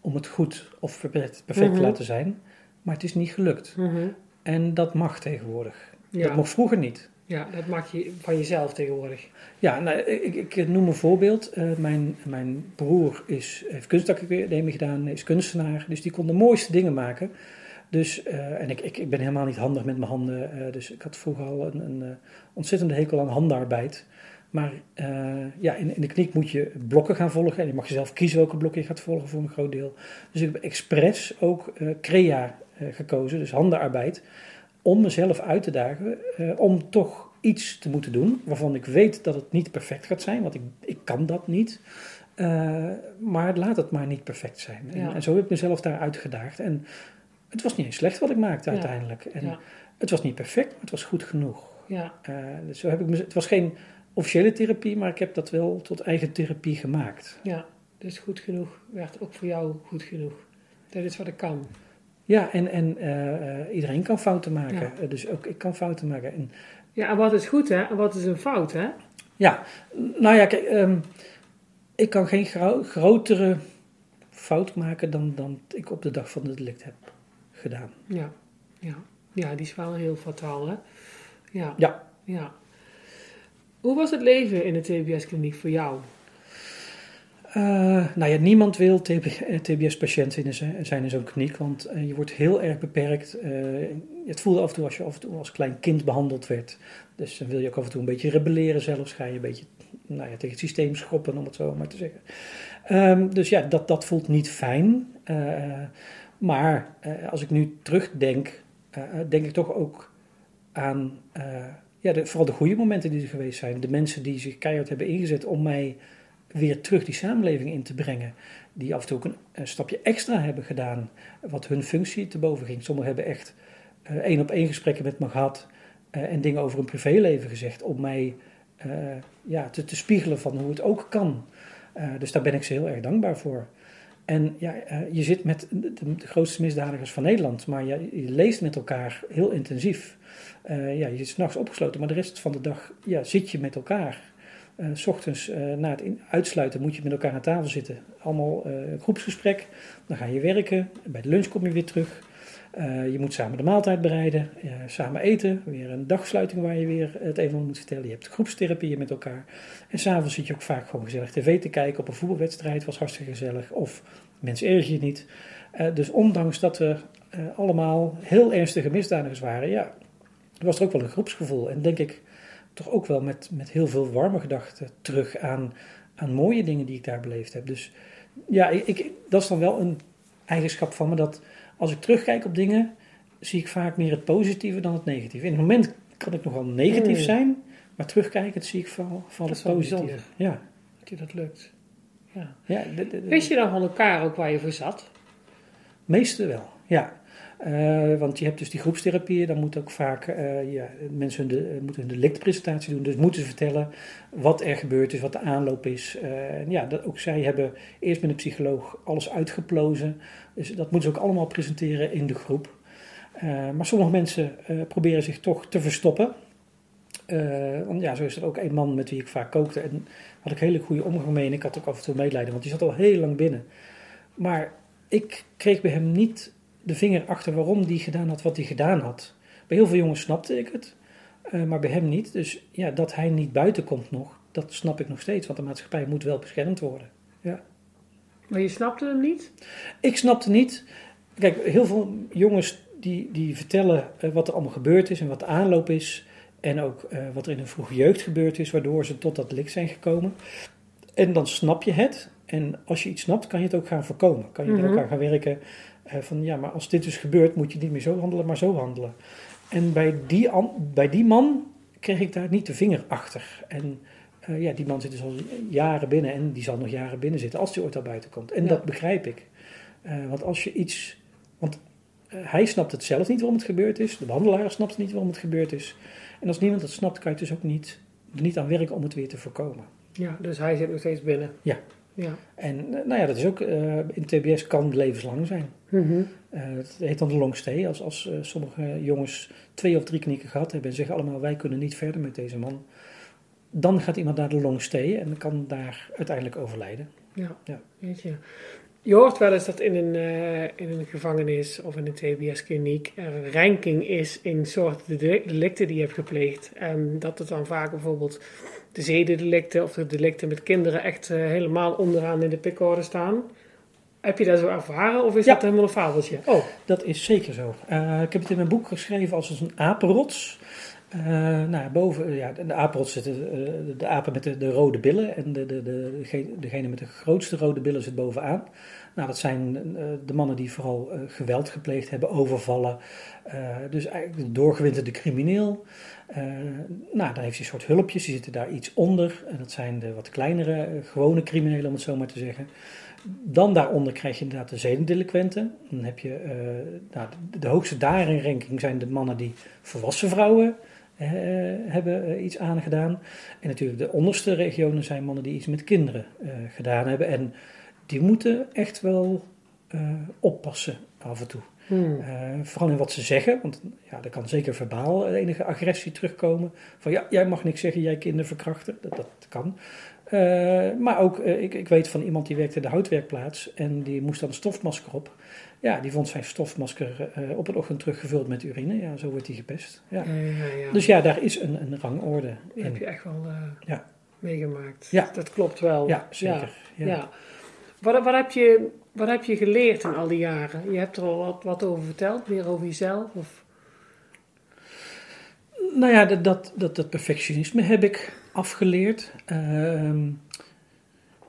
om het goed of perfect, perfect Mhm. te laten zijn. Maar het is niet gelukt. Mhm. En dat mag tegenwoordig. ja. Dat mocht vroeger niet. Ja dat maak je van jezelf tegenwoordig. Ja, nou, ik, ik noem een voorbeeld. Eh, mijn, mijn broer is, heeft kunstacademie gedaan, is kunstenaar. Dus die kon de mooiste dingen maken. Dus, eh, en ik, ik, ik ben helemaal niet handig met mijn handen. eh, dus ik had vroeger al een, een ontzettende hekel aan handarbeid. Maar ja, in, in de kliniek moet je blokken gaan volgen. En je mag zelf kiezen welke blokken je gaat volgen voor een groot deel. Dus ik heb expres ook crea gekozen, dus handenarbeid. Om mezelf uit te dagen, eh, om toch iets te moeten doen. Waarvan ik weet dat het niet perfect gaat zijn, want ik, ik kan dat niet. Eh, maar laat het maar niet perfect zijn. En, Ja. en zo heb ik mezelf daar uitgedaagd. En het was niet eens slecht wat ik maakte Ja. uiteindelijk. En Ja. Het was niet perfect, maar het was goed genoeg. Ja, Eh, dus zo heb ik het was geen officiële therapie, maar ik heb dat wel tot eigen therapie gemaakt. ja, dus goed genoeg werd ook voor jou goed genoeg. Dat is wat ik kan. Ja, en, en eh, eh, iedereen kan fouten maken. Ja. Eh, dus ook ik kan fouten maken. En, Ja, en wat is goed hè, en wat is een fout hè? ja, nou ja, kijk, ehm, ik kan geen gro- grotere fout maken dan, dan ik op de dag van het delict heb gedaan. Ja, ja. Ja, die is wel heel fataal hè? Ja. Ja. Ja. Hoe was het leven in de TBS-kliniek voor jou? Eh, nou ja, niemand wil TBS-patiënt zijn in zo'n kliniek, want eh, je wordt heel erg beperkt. Eh, het voelde af en toe als je af en toe als klein kind behandeld werd. Dus dan wil je ook af en toe een beetje rebelleren zelfs. Ga je een beetje nou ja, tegen het systeem schoppen, om het zo maar te zeggen. Ehm, dus ja, dat, dat voelt niet fijn. Eh, maar eh, als ik nu terugdenk, eh, denk ik toch ook aan eh, ja, de, vooral de goede momenten die er geweest zijn. De mensen die zich keihard hebben ingezet om mij weer terug die samenleving in te brengen. Die af en toe ook een, stapje extra hebben gedaan, wat hun functie te boven ging. Sommigen hebben echt eh, één op één gesprekken met me gehad eh, en dingen over hun privéleven gezegd om mij eh, ja, te, te spiegelen van hoe het ook kan. Dus daar ben ik ze heel erg dankbaar voor. En ja, je zit met de, grootste misdadigers van Nederland, maar je, leest met elkaar heel intensief. Ja, je zit s'nachts opgesloten, maar de rest van de dag ja, zit je met elkaar. Uh, ochtends uh, na het uitsluiten moet je met elkaar aan tafel zitten. Allemaal uh, groepsgesprek. Dan ga je werken. Bij de lunch kom je weer terug. Je moet samen de maaltijd bereiden. samen eten. Weer een dagsluiting waar je weer het een moet vertellen. Je hebt groepstherapieën met elkaar. En s'avonds zit je ook vaak gewoon gezellig tv te kijken. Op een voetbalwedstrijd was hartstikke gezellig. Of mensen erg je niet. Dus ondanks dat we allemaal heel ernstige misdadigers waren. Ja, was er ook wel een groepsgevoel. En denk ik toch ook wel met, met heel veel warme gedachten terug aan, aan mooie dingen die ik daar beleefd heb. Dus ja, ik, dat is dan wel een eigenschap van me dat als ik terugkijk op dingen, zie ik vaak meer het positieve dan het negatieve. In het moment kan ik nogal negatief Mm. zijn, maar terugkijkend zie ik vooral, vooral het positieve. bijzonder. Ja, Dat je dat lukt. Ja. ja Wist je dan van elkaar ook waar je voor zat? meeste wel, ja. Uh, want je hebt dus die groepstherapieën, dan moet ook vaak uh, ja, mensen hun de, moeten hun delictpresentatie doen. Dus moeten ze vertellen wat er gebeurd is, wat de aanloop is. En ja, dat, ook zij hebben eerst met een psycholoog alles uitgeplozen. Dus dat moeten ze ook allemaal presenteren in de groep. maar sommige mensen proberen zich toch te verstoppen. want ja, zo is er ook een man met wie ik vaak kookte. En had ik hele goede omgang mee. En ik had ook af en toe medelijden, want die zat al heel lang binnen. Maar ik kreeg bij hem niet de vinger achter waarom die gedaan had wat hij gedaan had. Bij heel veel jongens snapte ik het, uh, maar bij hem niet. Dus ja, dat hij niet buiten komt nog, dat snap ik nog steeds. Want de maatschappij moet wel beschermd worden. Ja. Maar je snapte hem niet? Ik snapte niet. Kijk, heel veel jongens die, die vertellen uh, wat er allemaal gebeurd is en wat de aanloop is. En ook uh, wat er in hun vroege jeugd gebeurd is, waardoor ze tot dat lik zijn gekomen. En dan snap je het. En als je iets snapt, kan je het ook gaan voorkomen. Kan je mm -hmm. met elkaar gaan werken. Uh, van ja, maar als dit dus gebeurt, moet je niet meer zo handelen, maar zo handelen. En bij die, bij die man kreeg ik daar niet de vinger achter. En uh, ja, die man zit dus al jaren binnen en die zal nog jaren binnen zitten als hij ooit al buiten komt. En ja. dat begrijp ik. Uh, want als je iets. Want hij snapt het zelf niet waarom het gebeurd is. De behandelaar snapt niet waarom het gebeurd is. En als niemand dat snapt, kan je dus ook niet, niet aan werken om het weer te voorkomen. Ja, dus hij zit nog steeds binnen. Ja. Ja. En nou ja, dat is ook, uh, in TBS kan levenslang zijn. Mm -hmm. uh, het heet dan de long stay. Als, als uh, sommige jongens twee of drie knieken gehad hebben en zeggen allemaal wij kunnen niet verder met deze man. Dan gaat iemand naar de long stay en kan daar uiteindelijk overlijden. Ja, ja. weet je. Je hoort wel eens dat in een, in een gevangenis of in een TBS-kliniek er een ranking is in soorten delicten die je hebt gepleegd. En dat het dan vaak bijvoorbeeld de zedendelicten of de delicten met kinderen echt uh, helemaal onderaan in de pikorde staan. Heb je dat zo ervaren of is ja. dat helemaal een fabeltje? Oh, dat is zeker zo. Uh, ik heb het in mijn boek geschreven als een apenrots. Uh, nou, boven, ja, de apenrots zitten de, de apen met de, de, rode billen en de, de, de, degene met de grootste rode billen zit bovenaan. Nou, dat zijn de mannen die vooral geweld gepleegd hebben, overvallen. dus eigenlijk de doorgewinterde crimineel. Nou, dan heeft hij een soort hulpjes, die zitten daar iets onder. En dat zijn de wat kleinere, gewone criminelen, om het zo maar te zeggen. Dan daaronder krijg je inderdaad de zedendelinquenten. Dan heb je, nou, de, hoogste daarin ranking zijn de mannen die volwassen vrouwen hebben iets aangedaan. En natuurlijk de onderste regionen zijn mannen die iets met kinderen gedaan hebben. En die moeten echt wel oppassen af en toe. Hmm. Uh, vooral in wat ze zeggen, want ja, er kan zeker verbaal enige agressie terugkomen. Van ja, jij mag niks zeggen, jij kinderverkrachten. Dat, dat kan. Uh, maar ook, uh, ik, ik weet van iemand die werkte in de houtwerkplaats en die moest dan een stofmasker op. Ja, die vond zijn stofmasker op een ochtend teruggevuld met urine. Ja, zo wordt hij gepest. Ja. ja. Dus ja, daar is een, een rangorde. Heb je echt wel ja. meegemaakt. Ja. Dat klopt wel. Ja, zeker. Ja. Wat, wat heb je wat heb je geleerd in al die jaren? Je hebt er al wat, wat over verteld, meer over jezelf? Of? Nou ja, dat, dat, dat, dat perfectionisme heb ik afgeleerd. Uh,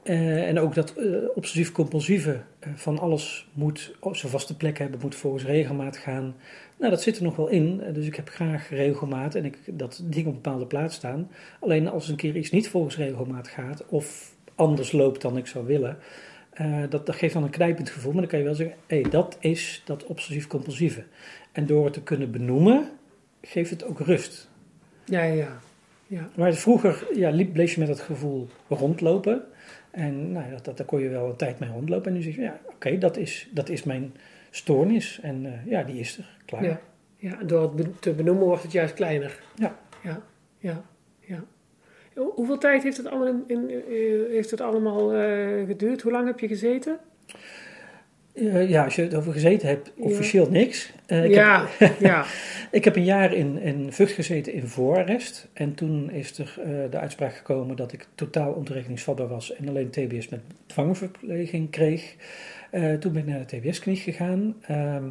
uh, en ook dat uh, obsessief-compulsieve uh, van alles moet zijn vaste plek hebben, moet volgens regelmaat gaan. Nou, dat zit er nog wel in. dus ik heb graag regelmaat en ik, dat dingen op een bepaalde plaats staan. Alleen als een keer iets niet volgens regelmaat gaat of anders loopt dan ik zou willen, dat, dat geeft dan een knijpend gevoel, maar dan kan je wel zeggen: hé, hey, dat is dat obsessief-compulsieve. En door het te kunnen benoemen, geeft het ook rust. Ja, ja, ja. Maar vroeger ja, liep, bleef je met dat gevoel rondlopen. En nou, dat, dat, daar kon je wel een tijd mee rondlopen. En nu zeg je: ja, oké, dat, is, dat is mijn stoornis. En uh, ja, die is er, klaar. Ja, ja, door het te benoemen wordt het juist kleiner. Ja. Ja, ja, ja. Hoeveel tijd heeft het allemaal, in, in, heeft het allemaal uh, geduurd? Hoe lang heb je gezeten? Uh, ja, als je het over gezeten hebt, officieel ja. niks. Uh, ik ja, heb, ja. ik heb een jaar in, in Vught gezeten in voorarrest. En toen is er de uitspraak gekomen dat ik totaal ontrekeningsvatbaar was en alleen TBS met dwangverpleging kreeg. toen ben ik naar de TBS-kliniek gegaan. Ehm,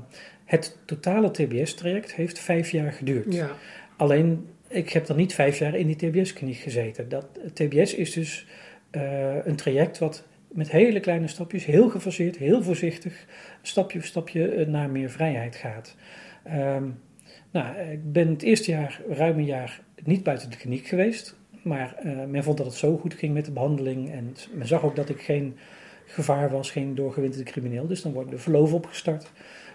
het totale TBS-traject heeft vijf jaar geduurd. Ja. Alleen ik heb dan niet vijf jaar in die TBS-kliniek gezeten. Dat, TBS is dus een traject wat met hele kleine stapjes, heel gefaseerd, heel voorzichtig, stapje voor stapje naar meer vrijheid gaat. Um, nou, ik ben het eerste jaar, ruim een jaar, niet buiten de kliniek geweest. Maar uh, men vond dat het zo goed ging met de behandeling. En men zag ook dat ik geen gevaar was, geen doorgewinterde crimineel. Dus dan wordt de verlof opgestart.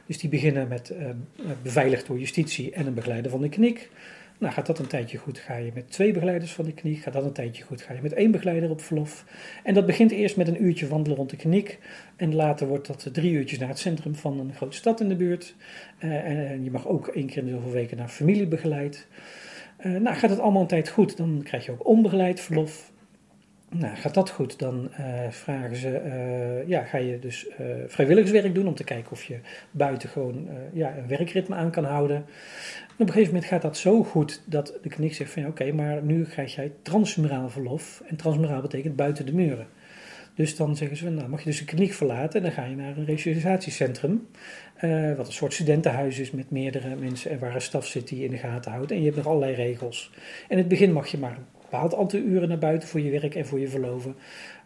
Dus die beginnen met uh, beveiligd door justitie en een begeleider van de kliniek. Nou, gaat dat een tijdje goed, ga je met twee begeleiders van de kliniek. Gaat dat een tijdje goed, ga je met één begeleider op verlof. En dat begint eerst met een uurtje wandelen rond de kliniek. En later wordt dat drie uurtjes naar het centrum van een grote stad in de buurt. Uh, en je mag ook één keer in de zoveel weken naar familie begeleid. Uh, nou, gaat het allemaal een tijd goed, dan krijg je ook onbegeleid verlof. Nou, gaat dat goed, dan uh, vragen ze, ja, ga je dus vrijwilligerswerk doen om te kijken of je buiten gewoon ja, een werkritme aan kan houden. Op een gegeven moment gaat dat zo goed dat de kliniek zegt van oké, maar nu krijg jij transmuraal verlof. En transmuraal betekent buiten de muren. Dus dan zeggen ze, nou mag je dus de kliniek verlaten en dan ga je naar een resocialisatiecentrum. wat een soort studentenhuis is met meerdere mensen en waar een staf zit die je in de gaten houdt. En je hebt nog allerlei regels. En in het begin mag je maar bepaald aantal uren naar buiten voor je werk en voor je verloven.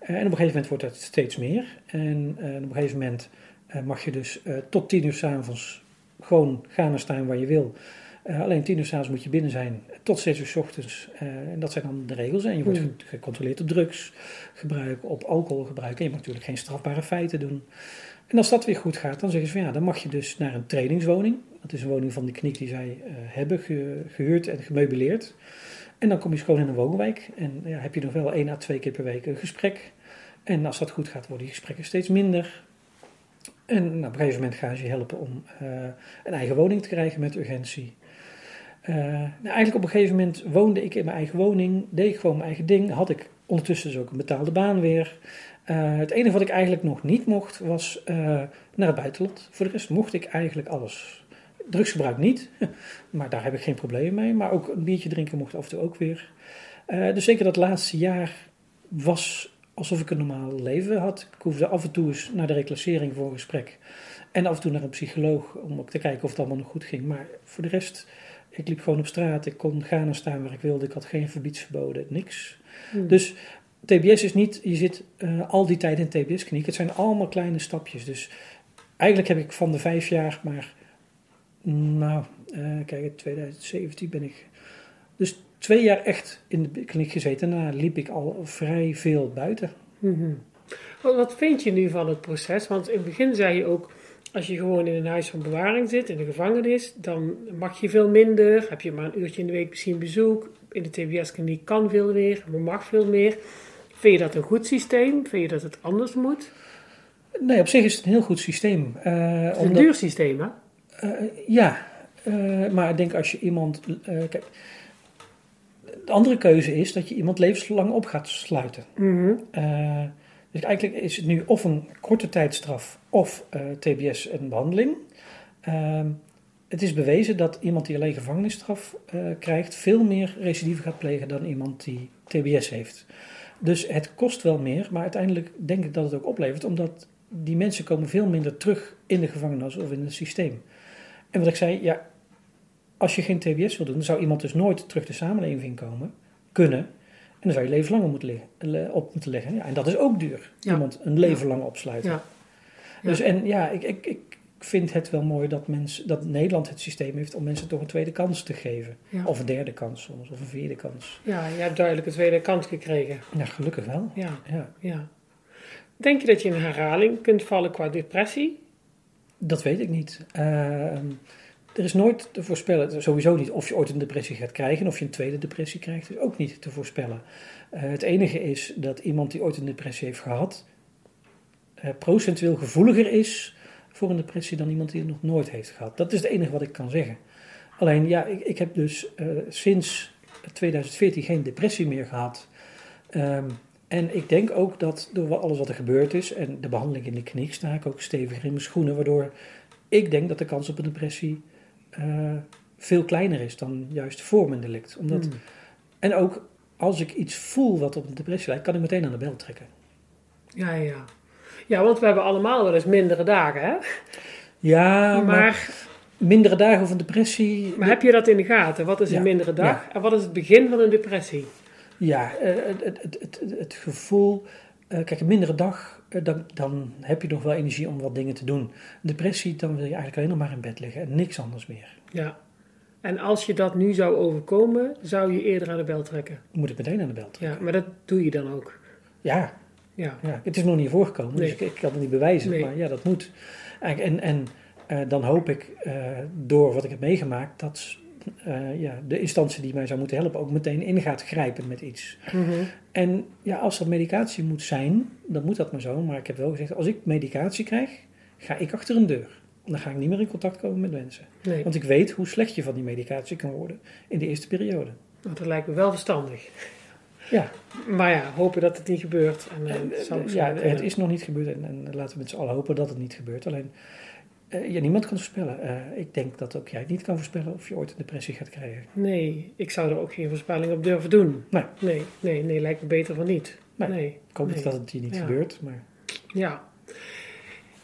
Uh, en op een gegeven moment wordt dat steeds meer. En uh, op een gegeven moment mag je dus tot tien uur s'avonds gewoon gaan en staan waar je wil. Alleen tien uur s'avonds moet je binnen zijn tot zes uur s ochtends. en dat zijn dan de regels. En je wordt mm. gecontroleerd op drugsgebruik, op alcoholgebruik. En je mag natuurlijk geen strafbare feiten doen. En als dat weer goed gaat, dan zeggen ze van ja, dan mag je dus naar een trainingswoning. Dat is een woning van de kniek die zij hebben gehuurd en gemeubileerd. En dan kom je gewoon in een woonwijk en ja, heb je nog wel één à twee keer per week een gesprek. En als dat goed gaat, worden die gesprekken steeds minder. En nou, op een gegeven moment gaan ze je helpen om een eigen woning te krijgen met urgentie. Uh, nou, eigenlijk op een gegeven moment woonde ik in mijn eigen woning, deed ik gewoon mijn eigen ding. Had ik ondertussen dus ook een betaalde baan weer. Uh, het enige wat ik eigenlijk nog niet mocht was naar het buitenland. Voor de rest mocht ik eigenlijk alles. Drugsgebruik niet, maar daar heb ik geen probleem mee. Maar ook een biertje drinken mocht af en toe ook weer. Dus zeker dat laatste jaar was alsof ik een normaal leven had. Ik hoefde af en toe eens naar de reclassering voor een gesprek. En af en toe naar een psycholoog om ook te kijken of het allemaal nog goed ging. Maar voor de rest, ik liep gewoon op straat. Ik kon gaan en staan waar ik wilde. Ik had geen verbiedsverboden, niks. Hmm. Dus TBS is niet, je zit uh, al die tijd in TBS-kliniek. Het zijn allemaal kleine stapjes. Dus eigenlijk heb ik van de vijf jaar maar nou, uh, kijk, in 2017 ben ik dus twee jaar echt in de kliniek gezeten. Daarna liep ik al vrij veel buiten. Mm Wat vind je nu van het proces? Want in het begin zei je ook, als je gewoon in een huis van bewaring zit, in de gevangenis, dan mag je veel minder. Heb je maar een uurtje in de week misschien bezoek. In de TBS-kliniek kan veel meer, maar mag veel meer. Vind je dat een goed systeem? Vind je dat het anders moet? Nee, op zich is het een heel goed systeem. Uh, het is een duur systeem, hè? Uh, ja, uh, maar ik denk als je iemand. Kijk, de andere keuze is dat je iemand levenslang op gaat sluiten. Mm -hmm. Dus eigenlijk is het nu of een korte tijdstraf of TBS en behandeling. Ehm, het is bewezen dat iemand die alleen gevangenisstraf krijgt veel meer recidive gaat plegen dan iemand die TBS heeft. Dus het kost wel meer, maar uiteindelijk denk ik dat het ook oplevert, omdat die mensen komen veel minder terug in de gevangenis of in het systeem. En wat ik zei, ja, als je geen TBS wil doen, dan zou iemand dus nooit terug de samenleving komen, kunnen. En dan zou je leven lang op moeten, liggen, op moeten leggen. Ja, en dat is ook duur. Iemand een leven lang opsluiten. Ja. Dus en ja, ik, ik, ik vind het wel mooi dat, mens, dat Nederland het systeem heeft om mensen toch een tweede kans te geven. Of een derde kans soms, of een vierde kans. Ja, je hebt duidelijk een tweede kans gekregen. Ja, gelukkig wel. Ja, ja. ja. Denk je dat je in herhaling kunt vallen qua depressie? Dat weet ik niet. Uh, er is nooit te voorspellen, sowieso niet, of je ooit een depressie gaat krijgen. Of je een tweede depressie krijgt, is ook niet te voorspellen. Uh, het enige is dat iemand die ooit een depressie heeft gehad, uh, procentueel gevoeliger is voor een depressie dan iemand die het nog nooit heeft gehad. Dat is het enige wat ik kan zeggen. Alleen ja, ik, ik heb dus uh, sinds 2014 geen depressie meer gehad. Um, en ik denk ook dat door alles wat er gebeurd is en de behandeling in de kliniek sta ik ook steviger in mijn schoenen, waardoor ik denk dat de kans op een depressie uh, veel kleiner is dan juist voor mijn delict. Omdat, hmm. En ook als ik iets voel wat op een depressie lijkt, kan ik meteen aan de bel trekken. Ja, ja. Ja, want we hebben allemaal wel eens mindere dagen, hè? Ja, maar, mindere dagen of een depressie... Maar heb je dat in de gaten? Wat is een mindere dag en wat is het begin van een depressie? Ja, eh, het, het, het, het, gevoel. Eh, kijk, een mindere dag, eh, dan, dan heb je nog wel energie om wat dingen te doen. Depressie, dan wil je eigenlijk alleen nog maar in bed liggen en niks anders meer. Ja. En als je dat nu zou overkomen, zou je eerder aan de bel trekken? Moet ik meteen aan de bel trekken. Ja, maar dat doe je dan ook? Ja. Ja. ja. Het is nog niet voorgekomen, dus ik, ik, kan het niet bewijzen, maar ja, dat moet. En, en eh, dan hoop ik door wat ik heb meegemaakt dat eh, ja, de instantie die mij zou moeten helpen ook meteen in gaat grijpen met iets. Mhm. En ja, als dat medicatie moet zijn, dan moet dat maar zo. Maar ik heb wel gezegd, als ik medicatie krijg, ga ik achter een deur. Dan ga ik niet meer in contact komen met mensen. Nee, Want ik weet hoe slecht je van die medicatie kan worden in de eerste periode. want dat lijkt me wel verstandig. Ja, Maar ja, hopen dat het niet gebeurt. En, eh, En, eh, ja het is nog niet gebeurd en, en laten we met z'n allen hopen dat het niet gebeurt. Alleen, ja, niemand kan voorspellen. Eh, ik denk dat ook jij het niet kan voorspellen of je ooit een depressie gaat krijgen. Nee, ik zou er ook geen voorspelling op durven doen. Nee. Nee, nee, nee, lijkt me beter van niet. Nee. nee. Ik hoop nee. dat het hier niet Ja. gebeurt, maar Ja.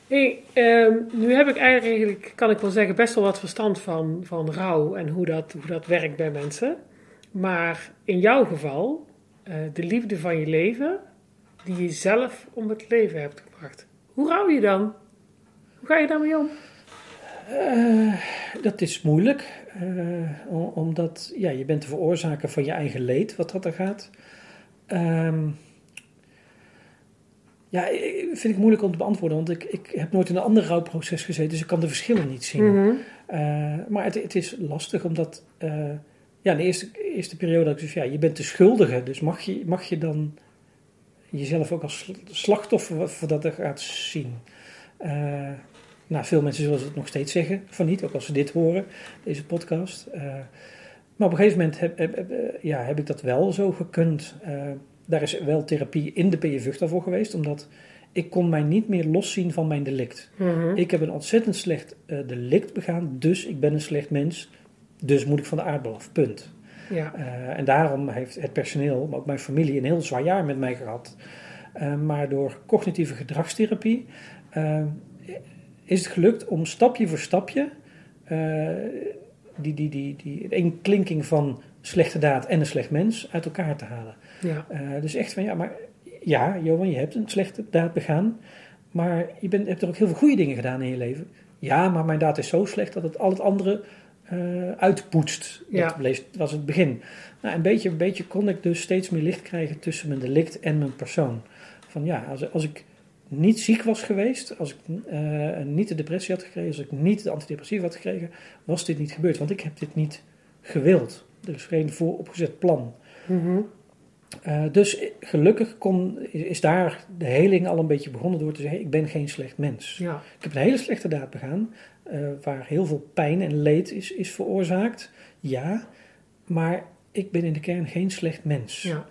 Hey, ehm, nu heb ik eigenlijk, kan ik wel zeggen, best wel wat verstand van, van rouw en hoe dat, hoe dat werkt bij mensen. Maar in jouw geval, eh, de liefde van je leven, die je zelf om het leven hebt gebracht. Hoe rouw je dan? Hoe ga je daarmee om? Eh, dat is moeilijk, eh, om- omdat ja, je bent de veroorzaker van je eigen leed, wat dat er gaat. Ehm, ja, vind ik moeilijk om te beantwoorden, want ik, ik heb nooit in een ander rouwproces gezeten, dus ik kan de verschillen niet zien. Mhm. Eh, maar het, het is lastig, omdat ja, de eerste, eerste periode dat ik dus, ja, je bent de schuldige, dus mag je, mag je dan jezelf ook als sl- slachtoffer voor dat er gaat zien? Nou, veel mensen zullen het nog steeds zeggen van niet, ook als ze dit horen, deze podcast. Eh, maar op een gegeven moment heb, heb, heb, eh, ja, heb ik dat wel zo gekund. Eh, daar is wel therapie in de PJ Vughta voor geweest, omdat ik kon mij niet meer loszien van mijn delict. Mhm. Ik heb een ontzettend slecht delict begaan, dus ik ben een slecht mens. Dus moet ik van de aardbol af, punt. Ja, en daarom heeft het personeel, maar ook mijn familie, een heel zwaar jaar met mij gehad. Eh, maar door cognitieve gedragstherapie is het gelukt om stapje voor stapje eh, die, die, die, die een klinking van slechte daad en een slecht mens uit elkaar te halen. ja, Eh, dus echt van ja, maar ja, Johan, je hebt een slechte daad begaan, maar je bent, hebt er ook heel veel goede dingen gedaan in je leven. Ja, maar mijn daad is zo slecht dat het al het andere eh, uitpoetst. Ja. Dat bleef, was het begin. Nou, een beetje, een beetje kon ik dus steeds meer licht krijgen tussen mijn delict en mijn persoon. Van ja, als, als ik niet ziek was geweest, als ik eh, niet de depressie had gekregen, als ik niet de antidepressiva had gekregen, was dit niet gebeurd. Want ik heb dit niet gewild. Er is geen vooropgezet plan. Mhm. Eh, dus gelukkig kon, is daar de heling al een beetje begonnen door te zeggen: ik ben geen slecht mens. ja, Ik heb een hele slechte daad begaan, eh, waar heel veel pijn en leed is, is veroorzaakt. Ja, maar ik ben in de kern geen slecht mens. ja,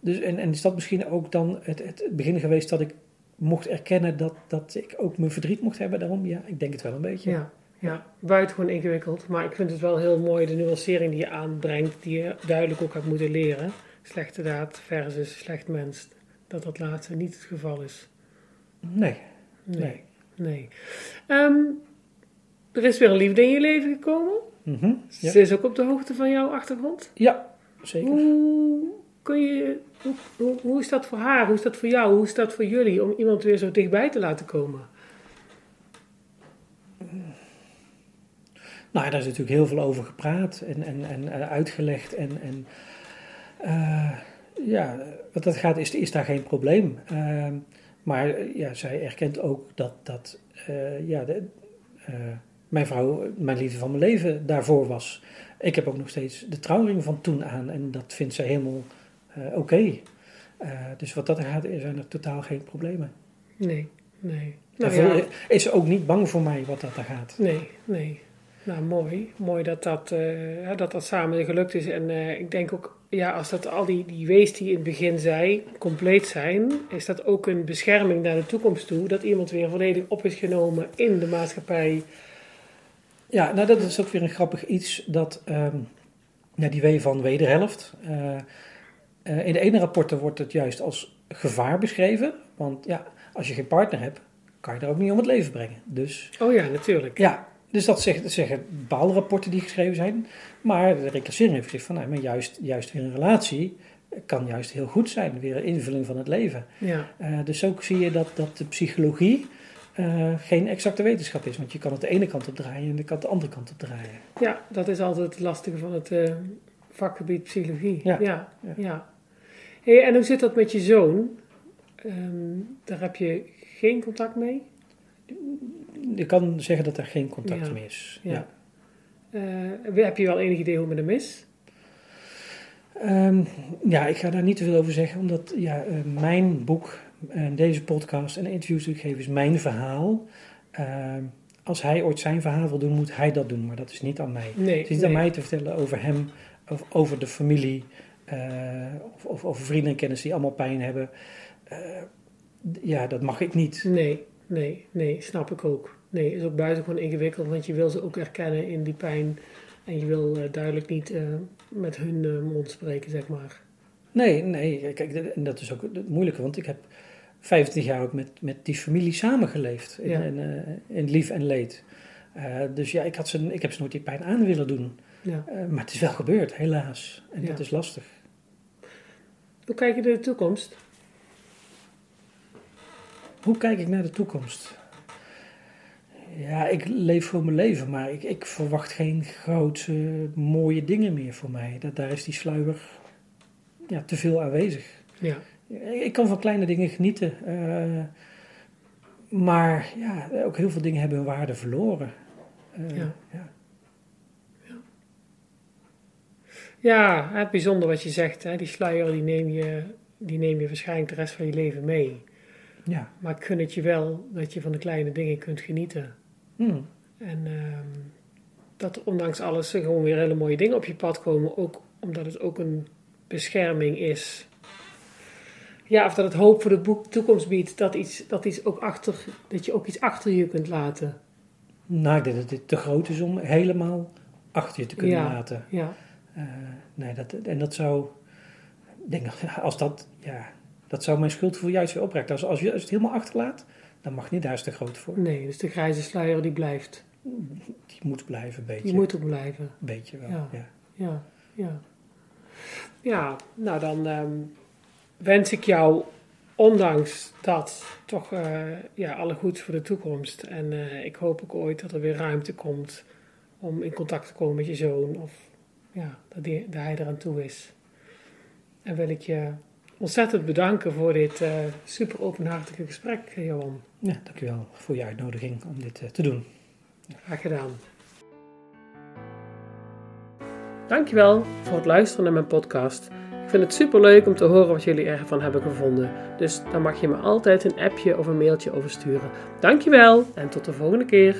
dus, en, en is dat misschien ook dan het, het begin geweest dat ik mocht erkennen dat, dat ik ook mijn verdriet mocht hebben daarom? Ja, ik denk het wel een beetje. ja. Ja, buitengewoon ingewikkeld. Maar ik vind het wel heel mooi de nuancering die je aanbrengt, die je duidelijk ook hebt moeten leren. Slechte daad versus slecht mens. Dat dat laatste niet het geval is. Nee, Nee. nee. nee. Ehm, er is weer een liefde in je leven gekomen. Ja. Ze is ook op de hoogte van jouw achtergrond. ja, zeker. Hoe, hoe, is dat voor haar? Hoe is dat voor jou? Hoe is dat voor jullie om iemand weer zo dichtbij te laten komen? Nou, daar is natuurlijk heel veel over gepraat en, en, en eh, uitgelegd. En, en eh, ja, wat dat gaat, is, is daar geen probleem. Ehm, maar eh, ja, zij erkent ook dat, dat ja, de, mijn vrouw mijn liefde van mijn leven daarvoor was. Ik heb ook nog steeds de trouwring van toen aan en dat vindt zij helemaal oké. Eh, dus wat dat gaat, zijn er totaal geen problemen. Nee, nee. Nou ja, is ook niet bang voor mij wat dat er gaat. nee, nee. Nou, mooi. Mooi dat dat, eh, dat, dat samen gelukt is. En eh, ik denk ook, ja, als dat al die, die wees die in het begin zei, compleet zijn, is dat ook een bescherming naar de toekomst toe. Dat iemand weer volledig op is genomen in de maatschappij. Ja, nou dat is ook weer een grappig iets dat ehm, die W van wederhelft. eh, eh, in de ene rapporten wordt het juist als gevaar beschreven. Want ja, als je geen partner hebt, kan je er ook niet om het leven brengen. Dus Oh ja, natuurlijk. ja, dus dat zeggen, dat zeggen bepaalde rapporten die geschreven zijn. Maar de reclassering heeft gezegd van nou, maar juist, juist weer een relatie kan juist heel goed zijn. Weer een invulling van het leven. Ja, Eh, dus ook zie je dat, dat de psychologie eh, geen exacte wetenschap is. Want je kan het de ene kant op draaien en de, kant, de andere kant op draaien. ja dat is altijd het lastige van het vakgebied psychologie. Ja. ja. Ja. ja. Hey, en hoe zit dat met je zoon? Ehm, daar heb je geen contact mee? je kan zeggen dat er geen contact Ja. meer is. Ja. Ja. Eh, heb je wel enig idee hoe met hem is? Ehm, ja, ik ga daar niet te veel over zeggen, omdat ja, eh, mijn boek en deze podcast en de interviews die ik geef is mijn verhaal. Ehm, als hij ooit zijn verhaal wil doen, moet hij dat doen, maar dat is niet aan mij. Nee. Het is niet aan mij te vertellen over hem, of over de familie, of, of over vrienden en kennissen die allemaal pijn hebben. Eh, ja, dat mag ik niet. Nee, nee, nee, snap ik ook. Nee, is ook buitengewoon ingewikkeld, want je wil ze ook erkennen in die pijn. En je wil eh, duidelijk niet eh, met hun eh, mond spreken, zeg maar. Nee, nee, kijk, en dat is ook het moeilijke, want ik heb 25 jaar ook met, met die familie samengeleefd. In, Ja. in, eh, in lief en leed. Eh, dus ja, ik, had ze, ik heb ze nooit die pijn aan willen doen. Ja. Eh, maar het is wel gebeurd, helaas. En Ja. dat is lastig. Hoe kijk je naar de toekomst? Hoe kijk ik naar de toekomst? Ja, ik leef voor mijn leven, maar ik, ik verwacht geen grote, mooie dingen meer voor mij. Dat, daar is die sluier ja, te veel aanwezig. Ja, Ik kan van kleine dingen genieten. eh, maar ja, ook heel veel dingen hebben hun waarde verloren. Eh, Ja. ja. Ja het bijzonder wat je zegt. Hè? Die sluier die neem, je, die neem je waarschijnlijk de rest van je leven mee. ja. Maar ik gun het je wel dat je van de kleine dingen kunt genieten. Hmm. En ehm, dat er ondanks alles er gewoon weer hele mooie dingen op je pad komen. Ook omdat het ook een bescherming is. Ja, of dat het hoop voor de boek, toekomst biedt. Dat, iets, dat, iets ook achter, dat je ook iets achter je kunt laten. Nou, ik denk dat dit te groot is om helemaal achter je te kunnen Ja. laten. Ja, Eh, nee, dat, en dat zou, ik denk, als dat, ja, dat zou mijn schuldgevoel juist weer oprekken. Als, als je het helemaal achterlaat, dan mag niet, daar is te groot voor. nee, dus de grijze sluier die blijft. Die moet blijven, een beetje. Die moet ook blijven. Een beetje wel, Ja. ja. Ja, ja. Ja, nou dan ehm, wens ik jou, ondanks dat, toch eh, ja, alle goeds voor de toekomst. En eh, ik hoop ook ooit dat er weer ruimte komt om in contact te komen met je zoon. Of ja, dat, die, dat hij eraan toe is. En wil ik je ontzettend bedanken voor dit eh, super openhartige gesprek, Johan. Ja, dankjewel voor je uitnodiging om dit eh, te doen. Graag gedaan. Dankjewel voor het luisteren naar mijn podcast. Ik vind het super leuk om te horen wat jullie ervan hebben gevonden. Dus dan mag je me altijd een appje of een mailtje over sturen. Dankjewel en tot de volgende keer.